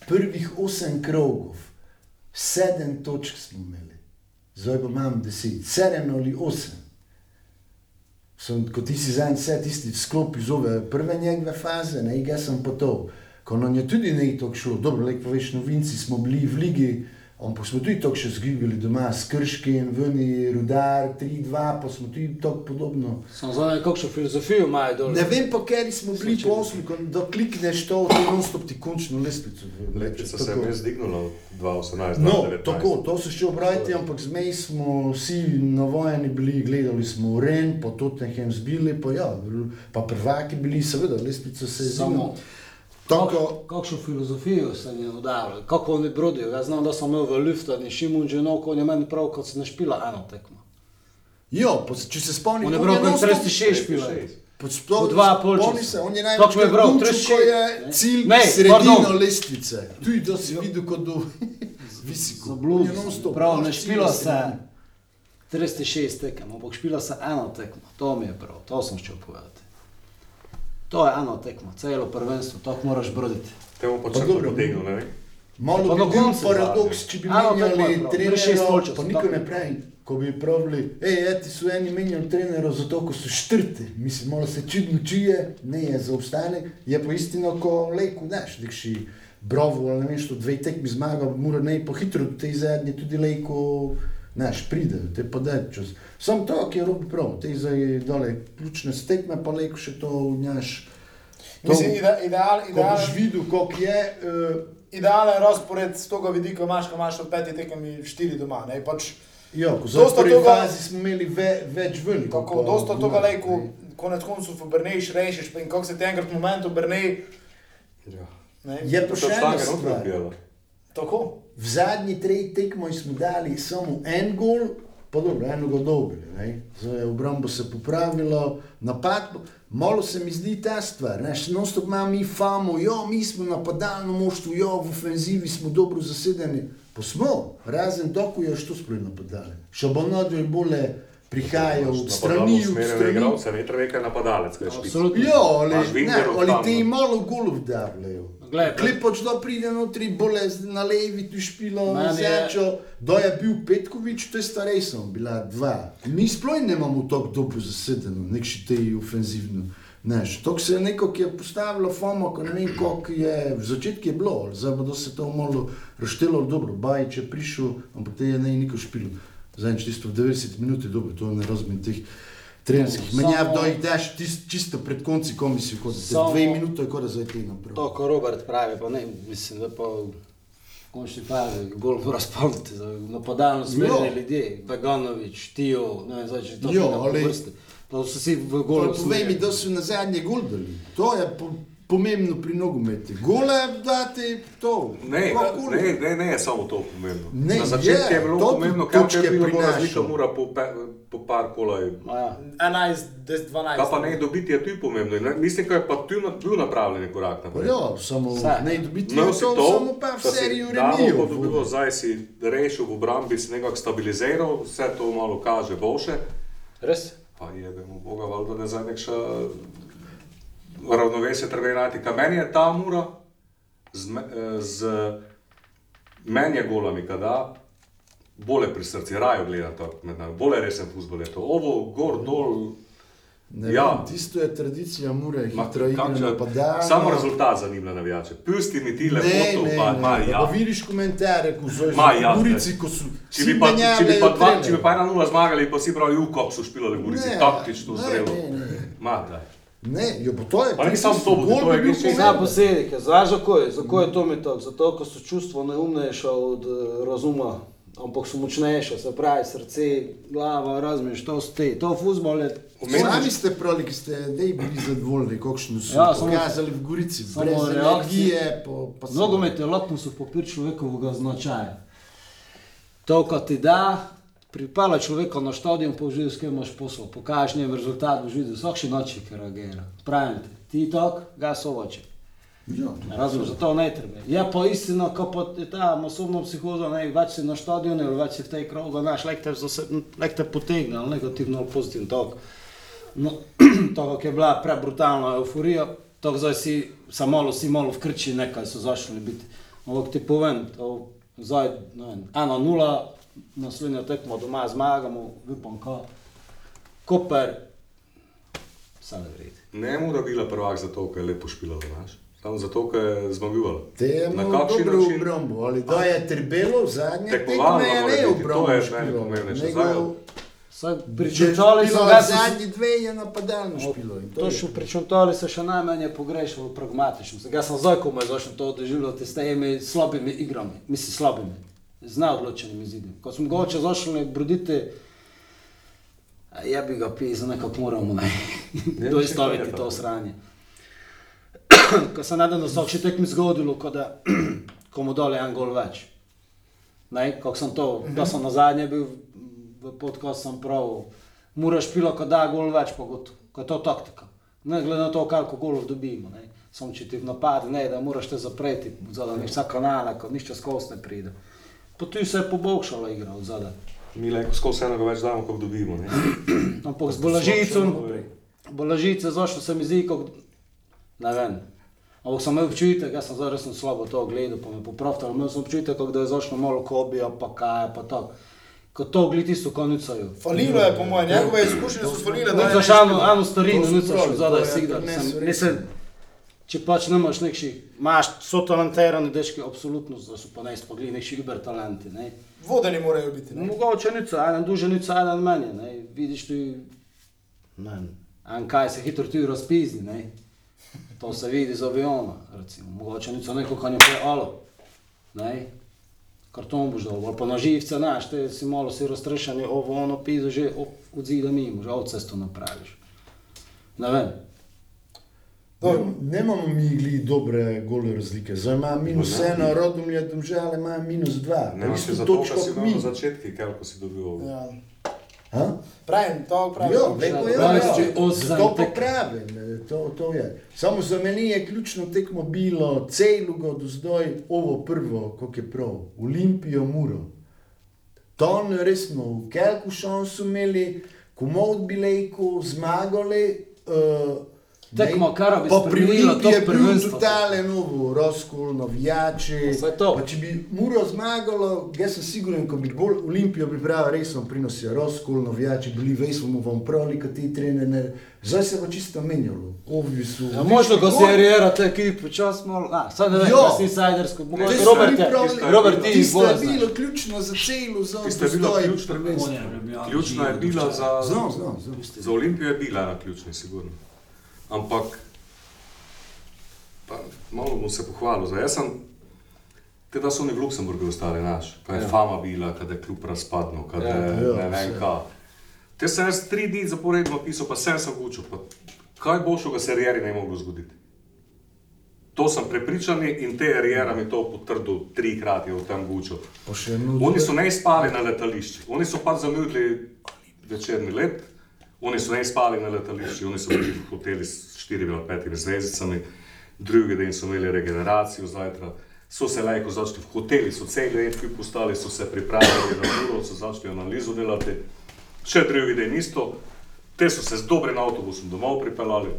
prvih osem krogov, sedem točk smo imeli, zdaj pa imam deset, sedem ali osem. Sem, ko ti si za en vse tisti sklop iz ove prve njegove faze, ne, jaz sem to. Ko nam je tudi ne tako šlo, dobro, lepo veš, novinci smo bili v ligi, ampak smo tudi tako še zgibili doma, s Krškem, veni, Rudar, 3-2, pa smo tudi tako podobno. Samo zdaj, kakšno filozofijo imajo dol. Ne vem pa, ker smo bili posli, ko da klikneš to, to non-stop ti končno lestvico. Letvica se je res dignila od 2018 No, do 2019. tako, to se še obrajati, ampak zmej smo vsi navojeni bili, gledali smo Ren, pa Tottenham zbili, pa ja, pa prvaki bili, seveda, lestvica se je Samo. Tako, Kakšno filozofijo se jim je udavljalo, kako oni brodijo. Jaz znam, da sem imel v Liftu, in Šimun že nov, ko je meni prav, kot se ne špila eno tekmo. jo, se- če se spomnim, On je on prav, kot non-stop- 36 špila. Po, sploh, Po dva pol spomni časa. se, on je Tako največ me je bral, ko 36, je ne. cilj Ne, sredino pardon. lestvice. Tu da si videl kot do visiko. Za On bluz, je non-stop, prav, ne špila je se sredina. 36 tekem, ampak špila se eno tekmo. To mi je prav, to sem šel povedati. To je eno tekmo, celo prvenstvo, to moraš broditi. Temu pa Pa črto dobro, potegnil, ne. Malo bi bil paradoks, če bi menjali trenerja, pa niko ne pravi, ko bi pravili, hej, eti so eni menjali trenerja zato, ko so štrti, mislim, malo se čudno čuje, ne je za obstanek, je pa istina, ko lejku, znaš, dekši brovo, ali ne vem, što dve tekmi zmaga, mora ne po hitro do te zadnje tudi lejko, znaš, pride, te pa da čas. Sam to, ki je robi prav, te zdaj dole ključne stekme, pa lejko še to vnjaš. To, Mislim, ide, ideal, ko ideal, boš videl, koliko je, uh, idealen razpored z tega vidika imaš, ko imaš od petih tekem štiri doma. Ne? Pač, Ja, ko Dosta za prvi toga- fazi smo imeli ve, več veliko. tako, dosta tega lejku, konec koncev v Brnej rešiš, pa in kako se ti enkrat v momentu Brnej, Ja. ne? Je pa To še noter stvar. Tako. V zadnji treh tekmah smo dali samo en gol, pa dobro, eno ga dobili. ne. Zdaj je obrambo se popravilo, napad, malo se mi zdi ta stvar. Naš non-stop ima mi famo, jo, mi smo napadalno moštvo, jo, v ofenzivi smo dobro zasedeni. Pa smo, razen doku je što sploh napadali. Šabonado je bolje prihajal od strani, od Usmerjene strani. igralce, ne treba nekaj napadalec. Absolutno. Ja, ali, ne, ali ti malo golov davljajo. Glej, Klepoč da pride notri, bole na levi, tu špilo, je- zečo. Da je bil Petkovič, to je starejša, bila dva. Mi sploh nemamo tako dobro zasedeno, nekši te ofenzivno. Neš, to se je neko, ki je postavilo FOMO, ko ne vem, koliko je, v začetku je bilo, zdaj bo se to malo raštelo dobro, Bajič je prišel, ampak te je ne niko špilo. Zdaj, čisto v 90 minut je dobro, to ne razumem teh trenerskih Samo- menjav, da jih daš tis- čisto pred konci komisijo, kot da Samo- dve minute, kot da zdaj ti naprav. To, ko Robert pravi, pa ne, mislim, da pa v končni fazi gol mora spomniti, za napadalno smerene Jo. ljudi, Beganovič, Tio, ne vem, zdaj če to Jo, še ne ali-. To so vsi v Gol, golu povej mi, da so na zadnje gol dali. To je po, pomembno pri nogometu. Gole dati to. Ne, ne, ne, ne je samo to pomembno. Ne, Na začetku je, je bilo to pomembno, kaj je bilo prinaša. razlika mora po, pe, po par kolaj. Ja. 11, 10, 12. Kaj pa ne dobiti je tudi pomembno. Ne- Mislim, da je pa tu na- bil napravljen korak naprej. Ja, samo Vse. ne dobiti No, je to, to, samo pa v seriju remijo. pa dobivo, zdaj si rešil v obrambi, si nekako stabiliziral, vse to malo kaže boljše. Res? Pa je, da mu Boga valjda ne zdaj nekša ravnovesje treba najti. Kaj meni je ta mura z, eh, z menje golami, kada bolje pri srcu, rajo gledati, bolje resen fuzbol je to. Ovo gor, dol, Ne Ja. vem, tisto je tradicija, Ma, hitro igra kakšna- napadalno. Samo rezultat zanima navijače. Pusti mi ti lepo Ne, to, ne, pa, ne, ma, da ja. pa vidiš komentarje, ko so Ma, ja, Gorici, ko so Če bi, pa, če, bi pa dva, če bi pa ena nula zmagali, pa si pravi, v kop so špilali Gorici, Ne, taktično ne, zrelo. ne, ne. Ma, daj. Ne, jo, pa to je. Pa ni samo to, je bi bil Zna pomemben. posledike, znaš zakaj? Zakaj je to mi tako? Zato, ker so čustva neumnejša od eh, razuma, ampak so močnejša, se pravi srce, glava, razmiš, to ste, to fuzbol je. Sami ste pravi, ki ste dej bili zadovoljni, kakšno so Ja, ja, pokazali v Gorici, samo brez reakcije. energije. Po, pa so- Nogomet je lakmusov papir človekovega značaja. To, kar ti da, pripela človeka na stadion, pa uživi, s kim imaš posel, pokažeš njem rezultat, videl, vsak še noče, ki reagira. Pravim ti, ti tok, ga sovače. Ja, Razumem, zato ne treba. Je pa istina, ko pa je ta masovna psihoza, ne, več si na stadionu, več si v tej krogu, znaš, lek te, zase- lek te potegne, ali negativno ali pozitivno. tako. No, to, kako je bila prebrutalna euforija, tako zdaj si, samo malo, si malo v krči nekaj so začeli biti. Ampak ti povem, to, zdaj, ne vem, ena nula, naslednjo tekmo doma zmagamo, upam, ko, Koper, vse ne vredi. Ne mora bila prvak zato, ker je lepo špilala, znaš. Samo zato, ker je je Na kakšen način? obrambo, ali da je Trebelo zadnje Tekmovalno tekme je mora ne biti, to je špilo. meni pomembnejše. Bilo so, da so zadnji dve je napadalno špilo. in To je še pričakovali so še najmanj pogrešalo pragmatično. Zdaj, sem zdaj, ko me zašel to doživljati s temi slabimi igrami, mislim slabimi, z neodločenimi izidi. Ko smo mogoče zašli broditi, ja bi ga pisal, nekako moramo ne, Ja, doistaviti čisto je to tako. sranje. Ko se nadam, da so še tek mi zgodilo, ko da komu dole en gol več. Ne, kako sem to, da sem na zadnje bil v podkastu, sem prav, moraš pilo, ko da gol več, pa kot, ko je to taktika. Ne glede na to, koliko golov dobimo. Ne. Samo če ti v napadu ne, da moraš te zapreti, zadaj nič vsa kanala, ko nič skozi ne pride. Pa tu se je pobokšala igra od zadaj. Mi lahko skozi enega več damo, kot dobimo. Ne? Ampak z bolažicom, bolažice zašlo se mi zdi, kot, ne vem. Ampak sem imel občutek, jaz sem zdaj resno slabo to gledal, pa me popravljal, imel sem občutek, da je zašlo malo kobija, pa kaj, pa tako. Ko to gledi tisto konicajo. Falilo je, po mojem, njegove izkušnje so falile, znaš eno, starino, to so nič pravi, zadaj to če pač nemaš nekši, imaš, so talentirani dečki, absolutno, da so pa ne spogli nekši uber talenti. Ne. vodeni morajo biti. Ne? Mogoče nica, en duže nica, en meni, ne. Vidiš tu, ne en kaj se hitro tu razpizni, ne. To se vidi z aviona, recimo. Mogoče nica neko, kar je prej alo, ne. Karton boš dal, ali pa na živce, znaš, te si malo si raztrešen, ovo ono pizo že od, od zida mimo, že od cesto napraviš. Ne vem. Dobro. Nemamo mi gli dobre gole razlike. Zdaj ima minus No, ne. eno, rodom je domžale, ima minus dva. Ne Isto zato, točko kot imel mi. na začetku, koliko si dobil. Ja. Ha? Pravim, to pravim. Ja, lepo je, Pravi, ja. če osem Zato pa tek- pravim, eh, to, to je. Samo za meni je ključno tekmo bilo celugo do zdaj ovo prvo, kako je prav, Olimpijo Muro. Tam res smo v kelku šansu imeli, komod bilejko, zmagali. Uh, Tekmo, kar bi Olimpiji to je prvenstvo. totalen novo, razkol, navijači. To. Pa če bi Muro zmagalo, jaz sem siguren, ko bi bolj Olimpijo pripravil, res vam prinosijo razkol, navijači bili, veš, bomo vam pravili, kot ti trenere. Zdaj se bo čisto menjalo. Ovi so. Ja, možno, ko se rjera te ekipe, čas malo, a, sad ne vem, si insidersko, Te mogoče Robert je, Robert ti Tisto bolj je znaš. bilo ključno za celo, za je prvenstva. Ključna je bila za, za Olimpijo, je bila ena ključna, sigurno. Ampak, pa, malo bom se pohvalil. Zdaj, jaz sem, te da so oni v Luksemburgu ostali naš, kaj je ja. fama bila, kad je klub razpadnil, kad Ja. je Ja, ne vem vse. kaj. Te sem jaz tri dni zaporedno pisal, pa sem se učil, pa kaj boljšega se karieri ne moglo zgoditi. To sem prepričan in te karijera mi to potrdil trikrat je v tem guču. Eno Oni so ne spali na letališču, oni so pa zamudili večerni let, oni so ne spali na letališču, oni so bili v hoteli s štirimi ali petimi zvezdicami, drugi dan so imeli regeneracijo zjutraj, so se lajko začeli v hoteli, so cel dan kup postali, so se pripravili na uro, so začeli analizo delati, še drugi dan isto, te so se z dobrim avtobusom domov pripeljali,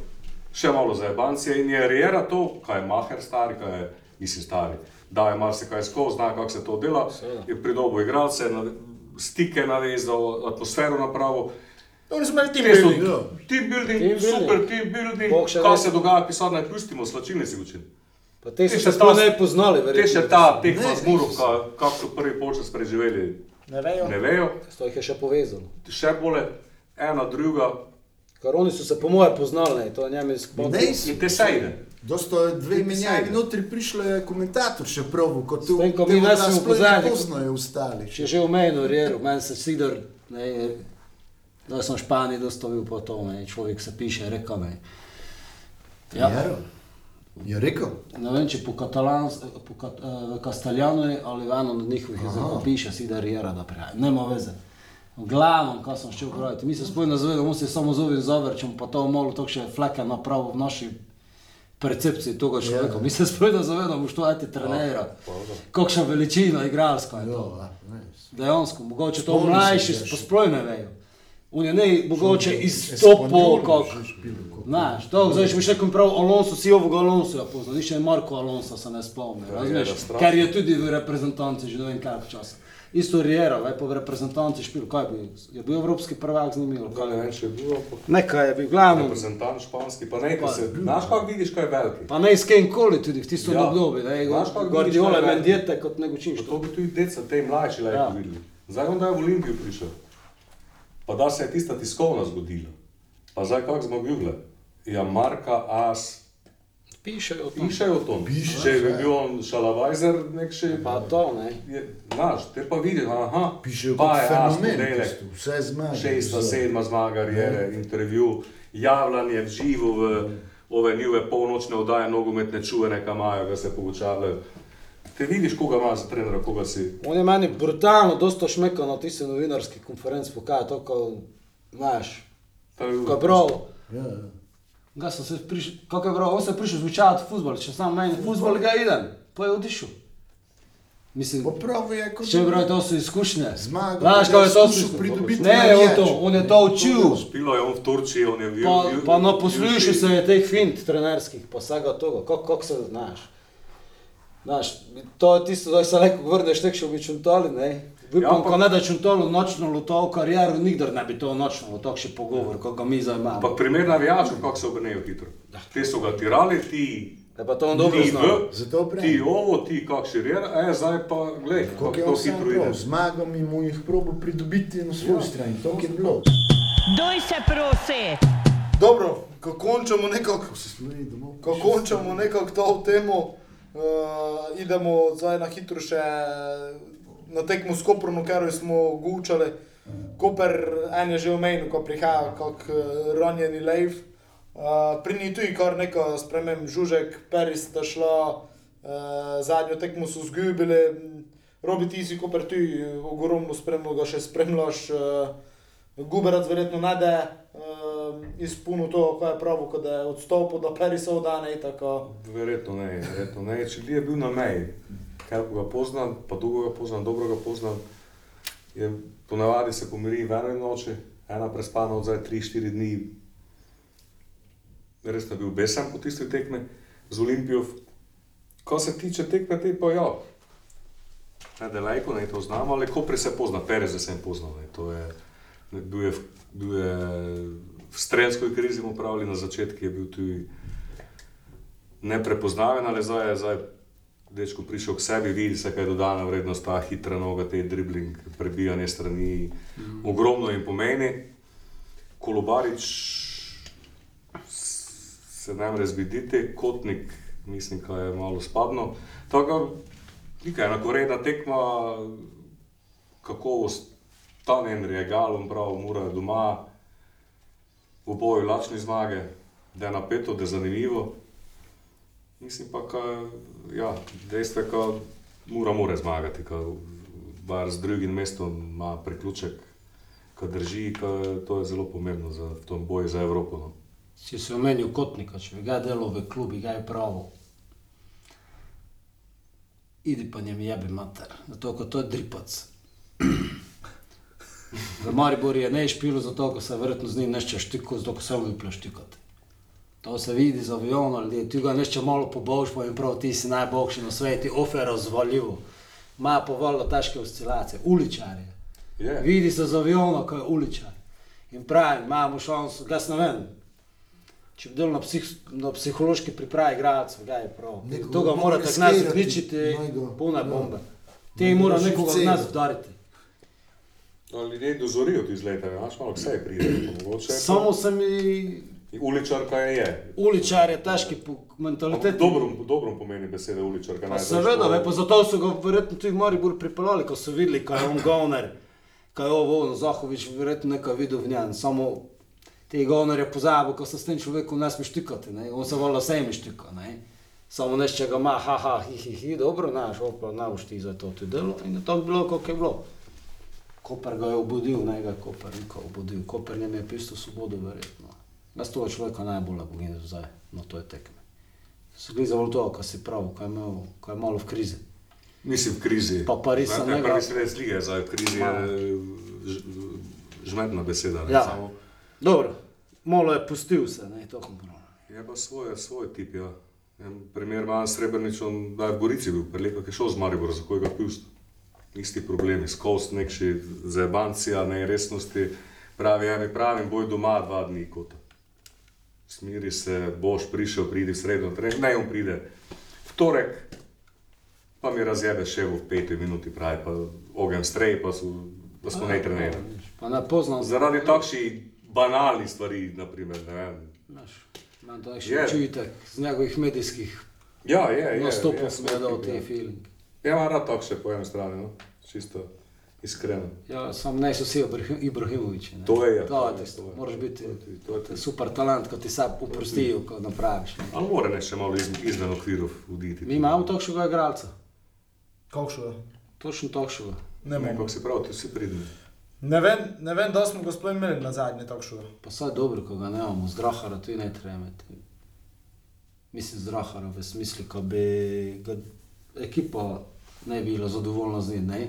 še malo za ebancije in je Riera to, kaj je Maher stari, kaj je, mislim stari, da je marsikaj skozi, zna kako se to dela, je pridobil igralce, na, stike navezal, atmosfero napravil. Oni smo imeli team Te so building. team building, Team building. super team building. Bog še Kaj se dogaja, pisarna je pustimo, slačilni si učili. Pa te so Te se še ta- ne poznali, Te verjetno. še ta tekma z Murovka, kako so prvi polčas preživeli, Ne vejo. ne vejo. To jih je še povezalo. Še bolje, ena, druga Ker oni so se po moje poznali, to je njemi sploh. Ne, in te sejde. Dosto dve Ti menjavi notri prišlo je komentator še prav, kot tu. Tem, ko mi te nas smo pozadnji, ne ko- poznajo ostali. Če že omenil, rero, meni se Sidor, ne, da sem v Španiji dostavil po to, ne, človek se piše, rekel mi. Ja, Jero. Je rekel? ne vem, če po katalans, po kat, eh, Kastaljanu ali v eno od njihovih jezikov piše Sidor Jera, da prihaja. Nema veze. V glavnem, kaj sem šel praviti, mi se spojno zavedamo, on se samo zove Zoverčem, pa to malo to še fleke napravo v naši percepciji toga človeka. Mi se spojno zavedamo, što je ti trenera, kakšna veličina igralska je to. Dejansko, mogoče to mlajši ja, sploh ne vejo. On je ne mogoče izstopil, kako- Znaš, to zdaj če bi še rekel prav Alonso, si ovog Alonso ja poznal, nišče Marko Alonso se ne spomni, razumeš? strašno. Ker je tudi v reprezentanci že ne vem koliko časa. Isto Riera, aj pa v reprezentanci špil, kaj bi, je bil evropski prvak z njimi, Kaj ne vem, če je bil, ampak Nekaj je bil, glavno. reprezentant španski, pa ne, ko se, znaš kako vidiš, kaj je veliki. Pa ne iz koli tudi v tistem Ja. obdobju, da je Guardiola je- Mendieta kot nego čim Pa što. to bi tudi deca, te mlajši lajki Ja. ja. videli. Zdaj on da je v Olimpiju prišel. Pa da se je tista tiskovna zgodila. Pa zdaj kako smo bili? Ja, Marka As, Pišejo o tom. pišejo o tom. Piše, Če bi ja. bil on šalavajzer, nek še... Pa to, ne. Je, znaš, te pa vidiš, aha, Pišejo pa je As tisto, vse zmage. šesta, sedma zmaga, karijere, intervju, javljanje v živo v ove njihove polnočne oddaje, nogometne čuvene, kam imajo, ga se poučavljajo. Te vidiš, koga imaš za trenera, koga si. On je meni brutalno dosta šmekal na tiste novinarske konference, pokaja to, ko, znaš, je- ko je bral, Ja, ja. ga sem se prišel, kako je bral, on se je prišel zvučavati futbol, če sam meni, futbol ga idem, pa je odišel. Mislim, Pa prav je, kot če pravi, to so izkušnje. Zmago, Znaš, kako je to pridobiti Ne, on navijače. to, on je to učil. Špilo je on v Turčiji, on je v Pa, pa poslušu Juši. se je teh fint trenerskih, pa vsega toga, kako kak se znaš. Znaš, to je tisto, da se lahko vrneš tek še v čuntali, ne. Upam, Ja, ja, pa- ne da čuntalo nočno luto v kariero, nikdar ne bi to nočno luto še pogovor, ko ga mi zdaj imamo. Ampak primer navijačev, kako se obrnejo hitro. Ti so ga tirali, ti. Ja, pa to on dobro zna. Zato pravim. ti ovo, ti kak širer, e, zdaj pa glej, Kako kako je to hitro ide. zmago mi mu jih probo pridobiti na svoji strani, to je bilo. Doj se prosi. Dobro, ko končamo nekako, Se slovi domov. ko končamo nekako to temo, uh, idemo zdaj na hitro še na tekmo s Koprom, ker smo gučali. Koper, en je že omenil, ko prihaja kak uh, ranjeni Leif. Uh, pri njih tudi kar nekaj sprememb, Žužek, Peris sta šla, uh, zadnjo tekmo so zgubili. Robi ti si, Koper, tudi ogromno spremljal, ga še spremljaš. Uh, Guberac verjetno ne da izpolnil to, kar je pravi, ko da je odstopil, da Perisa odane in tako. Verjetno ne, verjetno ne. Če je bil na meji, kaj ga poznam, pa dolgo ga poznam, dobro ga poznam, je ponavadi se pomiri v eni noči, ena prespana od zdaj 3-4 dni. Res je bil besen po tisti tekmi z Olimpijo. Ko se tiče tekme, te pa ja. Ne, da lajko ne to znamo, ali ko prej se pozna, Perez se je poznal. Ne. To je, ne, bil, je, bil je v strelskoj krizi mu pravili na začetku, je bil tudi neprepoznaven, ali zdaj je zdaj dečko prišel k sebi, vidi se, kaj je dodana vrednost, ta hitra noga, te dribling, prebijanje strani, mm. ogromno jim pomeni. Kolobarič se ne more zbiditi, kotnik, mislim, da je malo spadno. Tako da, nekaj enakovredna tekma, kakovost, ta Henry je galom, prav, mora doma, v boju lačni zmage, da je napeto, da je zanimivo. Mislim pa, da ja, dejstvo je, da mora, mora zmagati, da bar z drugim mestom ima priključek, ki drži, ka, to je zelo pomembno za v tom boju za Evropo. No. Si se omenil kotnika, če bi ga delal v klubi, ga je pravo. Idi pa njem jebi mater, zato ker to je dripac. V Mariboru je ne špilo zato, ker se verjetno z njim nešče štiko, zato ker se on vyple štikati. To se vidi z avionom, ali ti ga nešče malo poboljš, pa jim prav, ti si najboljši na svetu, ofe razvaljivo. Ima pa vrlo težke oscilacije, uličarje. Je. Vidi se z aviona, ko je uličar. In pravim, imamo šanso, da se ne vem. Če bi delal na, psih, na psihološki pripravi igralcev, ga je prav. Nekoga To ga mora morate ga- polne ja. bombe. Te mora ga nekoga od nas udariti. No, ljudje dozorijo ti izlete, znaš, malo vse pride. Mogoče, Samo se mi Uličarka je, je. uličar je težki po mentaliteti. Dobro, dobro pomeni beseda uličarka. Pa seveda, to- ve, pa zato so ga verjetno tudi Maribor pripeljali, ko so videli, kaj je on govner, kaj je ovo, Zahovič verjetno nekaj videl v njem. Samo te govnerje pozabil, ko se s tem človekom ne smeš tikati, ne? on se vola vsemi štika. Ne? Samo nešče ga ima, haha, hi, hi, hi, dobro, znaš, opa, ne boš ti za to ti delo in je tako bilo, kako je bilo. Koper ga je obudil, ne ga Koper nikoli obudil. Koper njem je pisal svobodo, verjetno. Jaz toho človeka najbolj bogim zdaj, no to je tekme. Se gre za to, kar si prav, ko je, imel, ko je malo v krizi. Nisi v krizi. Pa Paris sem ne. njega- Prvi sredec lige, zdaj v krizi je žmetna beseda. Ne, Ja. samo, Dobro, malo je pustil se, ne, to kompromis. je pa svoj, svoj tip, ja. En primer ima Srebrnič, on da je v Gorici bil, prelepo je šel z Maribora, za kojega pust. Isti problemi, skost nekši zebancija, neresnosti, pravi, ja mi pravim, boj doma dva dni kot. Smiri se, boš prišel, pridi v sredo, ne on pride. V torek pa mi razjebe še v peti minuti, pravi, pa ogen strej, pa, so, pa smo ne trenirali. Pa ne poznam, Zaradi takšnih banalnih stvari, naprimer, ne vem. Znaš, imam to Je. še čutek z njegovih medijskih Ja, je, je. nastopov, je, sem gledal je, te ja. Ja, imam rad takšne po eni strani, no? čisto iskreno. Ja, sam ne so vsi Ibrahim- Ibrahimoviči. ne. To je, ja, To to je je, to je. moraš biti To je to je tudi. super talent, ko ti se oprostijo, ko napraviš. ne. Ali mora ne še malo iz, izven okvirov uditi? Mi imamo takšnega igralca, Kakšno je? točno takšnega. Ne, Ne, kako si prav, ti si pridni. ne vem, ne vem, da smo ga sploh imeli na zadnje takšno. Pa saj dobro, ko ga ne imamo, zdrahara tudi ne treba imeti. Mislim, zdrahara v smislu, ko bi ga ekipa ne bila zadovoljna z njim, ne?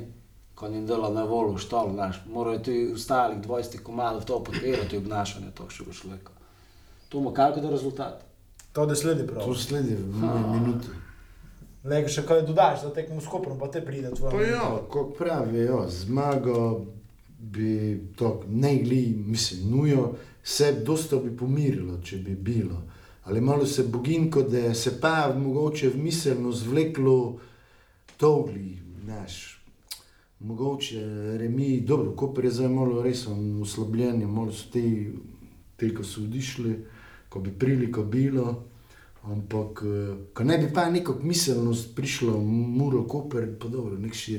Ko ni dela na volu, štal, znaš, morajo ti ostalih 20 komadov to podpirati obnašanje takšnega človeka. To ima kakšen rezultat. To da sledi prav. To sledi v minute. Le, še kaj dodaš, da tekmo s koprom, pa te pride tvoje. Pa ja, kot pravijo, zmago bi to ne gli, mislim, nujo, se dosta bi pomirilo, če bi bilo. Ali malo se boginko, da se pa mogoče v miselno zvleklo togli, znaš. Mogoče remi, dobro, Koper je zdaj malo res oslabljen, malo so ti, ti, ko so odišli, ko bi priliko bilo. Ampak, eh, ko ne bi pa neko miselnost prišlo, muro, koper, pa dobro, nek še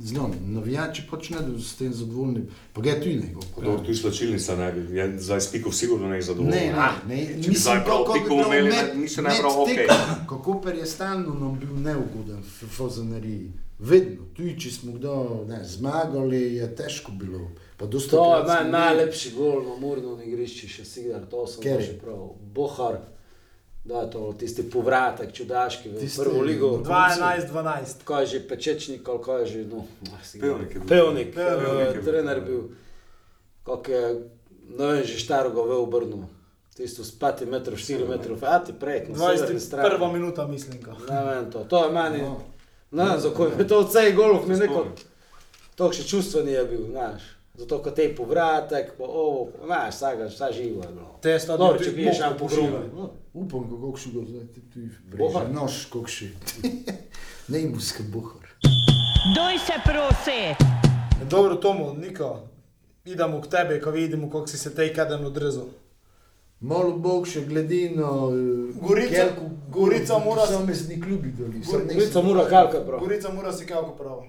zelo navijači pač ne da s tem zadovoljni, pa ga je tudi neko. Dobro, tu je slačilnica, ne bi, je zdaj s piko sigurno ne je zadovoljen. Ne, ne, ne, če bi zdaj prav piko imeli, ne- ni še najprav okej. Ko Koper je stalno nam bil neugoden v Fozaneriji. Vedno, tudi če smo kdo ne, zmagali, je težko bilo. To je najlepši gol na Murnu igrišču, še Sigar, to sem Kateri? že prav. Bohar, da je to tisti povratek čudaški v Tisti- prvo ligo. 12-12. Kaj je že pečečnik, ali kaj je že, no, Pevnik bil. Pevnik, Pevnik je bil. trener bil, kak je, ne vem, že staroga v obrnu. Tisto s 5 metrov, 4 metrov, a ti prek, na severni strani. 21 minuta, mislim. Ne vem, to, to je meni, ne vem, za koj je to od vseh golov mi neko, to še čustveni je bil, znaš. Zato, ko te povratek, pa ovo, znaš, vsega, vsa je bilo. Te sta Dobro, tudi če piješ šam po grobu. Upam, kako še go zdaj ti Bohar? vreže. Nož, kako še. ne imuske bohar. Doj se prosi. Dobro, Tomo, Niko, idemo k tebi, ko vidimo, kako si se tej kaden odrezal. Malo bog še gledino. Gorica- Kelku, Gorica mora- Posamezni klubi doli. Gor- Gorica mora kalka prav. Gorica mora si kako prav.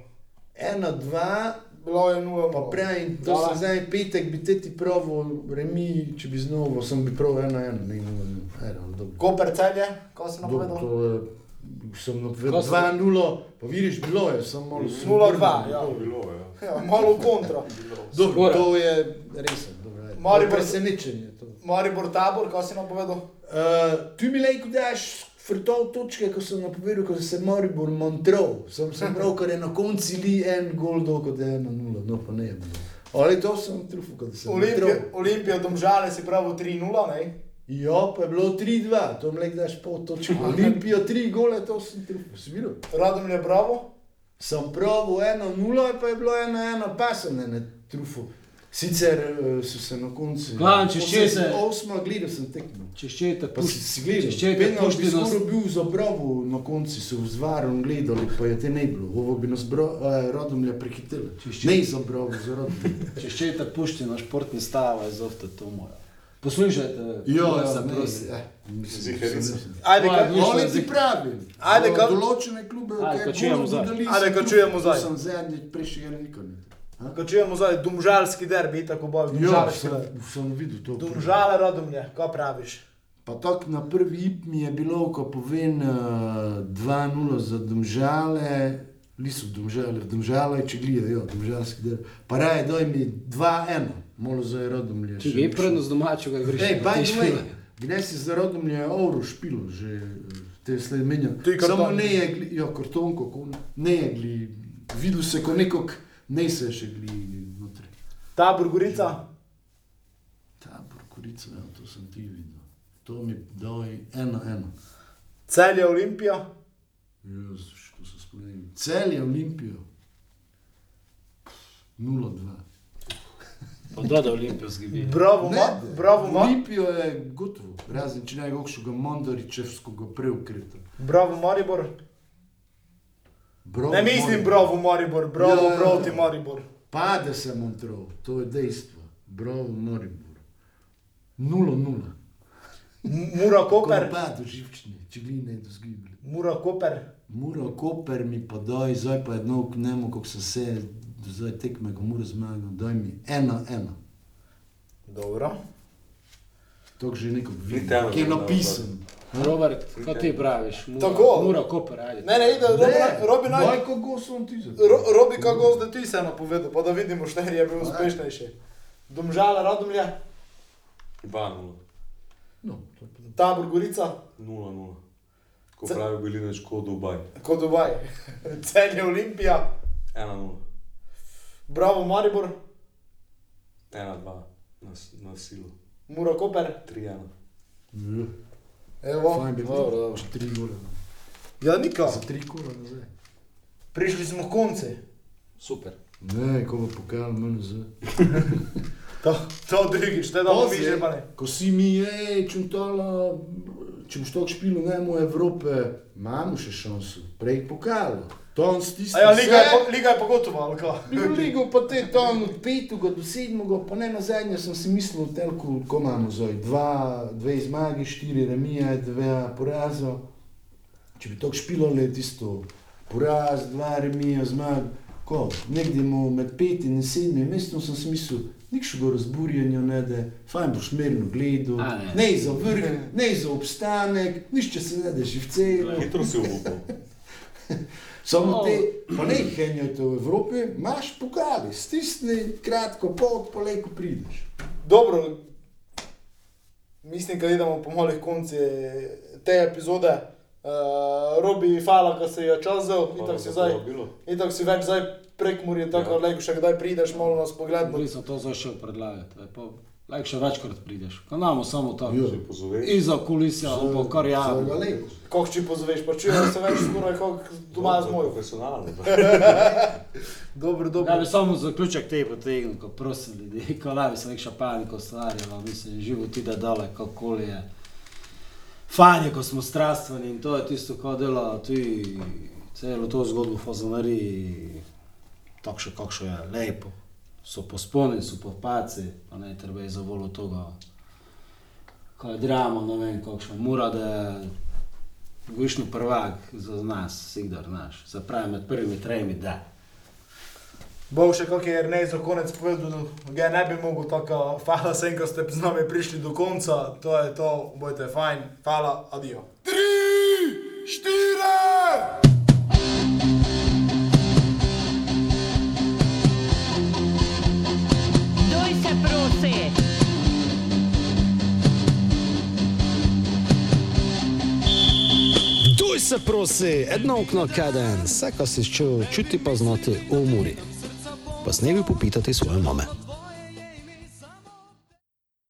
Ena, dva, Bilo je nula, pa prej, to Dala. se zdaj petek bi te ti pravo, remi, če bi znovo, sem bi prav ena, ena, ne, ena, dobro. Koper celje, ko si Dobro, napovedal. to je, sem napovedal sem- 2-0, pa vidiš, bilo je, sem malo sem 0-2, obrnil. ja. Bilo, ja. Ja, malo kontra. Dobro, to je res. Maribor- To je presenečenje. To. Maribor tabor, ko si napovedal. Uh, tu mi lejko daš frtov točke, ko sem napovedal, ko se Maribor Montrov. Sem, sem prav, ker je na konci li en gol dol, kot je ena nula, no pa ne je. Ali to sem trufil, kot sem Olimpija, Montrov. Olimpija domžale si pravi 3-0, ne? Ja, pa je bilo 3-2, to mi lejko daš pol točke. Olimpijo 3 gole, to sem trufil, si videl? Radom je bravo. Sem pravil 1-0, pa je bilo 1-1, pa sem ne, ne trufil. Sicer eh, so se na koncu. Glavno, če še se- Osma, gledal sem tekmo. Če ščete, Pa si, si gledal, če bi pušti nas. skoraj bil za brovu na koncu, so v zvarom gledali, pa je te ne bilo. Ovo bi nas bro, eh, Radomlja prehitelo. Čišči. Ne za brovu, za Radomlja. Če ščete, pušti na športni stav, je zofte to moja. Poslušajte, Jo, ja, sem- Ajde, Moja kaj. Oni ti pravim. Ajde, kam- Določene klube, Ajde, kaj čujemo zdaj. Ajde, tu- čujemo zdaj. Sem zadnji prejšnjega nikoli. Ko čujemo zdaj domžalski derbi, tako bo Jo, domžalski sem, derbi. sem videl to. Domžale Radomlje, kaj praviš? Pa tako na prvi ip mi je bilo, ko povem uh, 2-0 za domžale, niso domžale, domžale, če gledajo, domžalski del. Pa raje doj mi 2-1, malo za Radomlje. Če je prednost domačega igrišča. Ej, pa špila. gdje si za Radomlje euro špilo, že eh, te sled menja. Ti karton. Samo ne je, jo, karton, kako ne je, gli, videl se, ko nekog ne se še gli notri. Tabor Gorica, Tabor, korica, ja, to sem ti videl. To mi doj 1-1. Celje Olimpija, Jezus, to se spomnim. Cel je Olimpijo. 0-2. Pa doda olimpijski bil. Bravo, Ne, ma, bravo, ma, Olimpijo je gotovo, razen če ne gokšega Mondaričevskega preukreta. bravo Maribor. Bravo, Ne mislim Maribor. bravo Maribor, bravo Ja, ja. proti Maribor. Pade se Montrov, to je dejstvo. Bravo, Maribor. 0-0. M- Mura Koper, Padu živčni, če gline do zgibli. Mura Koper, Mura Koper mi pa doj, zdaj pa jedno k njemu, kako se se, zdaj tekme, ko mora zmagal, daj mi 1-1. dobro. To že neko vidim, temeljno, ki je da- napisan. Robert, kaj ti praviš? Mura, Tako. Mura Koper, ajde. Ne, ne, ide, Robi, naj- Robi naj, Daj, kako so ti za. Ro, Robi kako zdaj ti se napovedal, pa da vidimo, štiri je bil uspešnejši. Domžale Radomlje, 2-0, No, to je Tabor Gorica, 0-0. Ko Ce- pravi bili nečko Dubaj, kot Dubaj. Celje Olimpija, 1-0, bravo Maribor, 1-2 na, na silo, Mura Koper. 3-1. Evo, Fajn bi Dobro, bilo. dobro. Še tri ure. ja nika, Za tri kola nazaj. prišli smo v konci. Super. Ne, ko bo pokal manj za. To, to drugič, te da mi že pa ne. Ko si mi je čuntala, če boš tako špilo, ne mu Evrope, imamo še šanso. Prej pokalo. To on stisne. A ja, liga je, po- liga je pogotova, ali kaj? Ligo, pa te tam od petega do sedmega, pa ne na zadnje sem si mislil, telko, ko imamo zdaj, dva, dve zmagi, štiri remije, dve poraza. Če bi tako špilali tisto, poraz, dva remija, zmag, ko, nekdje mu med petim in sedmim mestom sem si mislil, nikšega razburjenja ne da, fajn boš mirno gledal, A, ne. ne za vrh, ne za obstanek, nišče se ne da živcelo. Hitro si obupal. Samo Oh. te, pa ne henjate v Evropi, imaš pokali, stisni kratko pot, pa leko prideš. Dobro, mislim, da idemo po malih konci te epizode. Uh, Robi, hvala, da si jo čas vzel, itak si zdaj, itak si več zdaj prek Murje, tako Ja. ja. leko še kdaj prideš, malo nas pogledati. Bili smo to zdaj šel predlagati. Pa Lajk še večkrat prideš. Ko namo samo tako. Jo. Če pozoveš, Iza kulisja, ampak kar. Za leko. Koliko či pozoveš, pa čuješ se več skoraj kot doma z mojim. Profesionalno. Dobro, Ja bi samo zaključek te potegnil, ko prosim ljudi, ko bi se nek šapaniko ustvarjal, mislim, život ide dole, kako je. Fajn je, ko smo strastveni in to je tisto, ko dela ti celo to zgodbo fazonari, tako še kakšno je lepo. So posponi, so popaci, pa ne treba je za volo toga, ko je drama, ne vem, kakšno mora, da je višni prvak za nas, sigdar naš, se pravi med prvimi tremi, da. Bo še kak je Ernej za konec povedal, ga ne bi mogel tako, hvala vsem, ko ste z nami prišli do konca, to je to, bojte fajn, hvala, adijo. Doj se prosi. Duj se prosi, edno okno kaden, vse, kar si čutil, čuti pa znati v umori. Pa s nebi popitati svoje mame.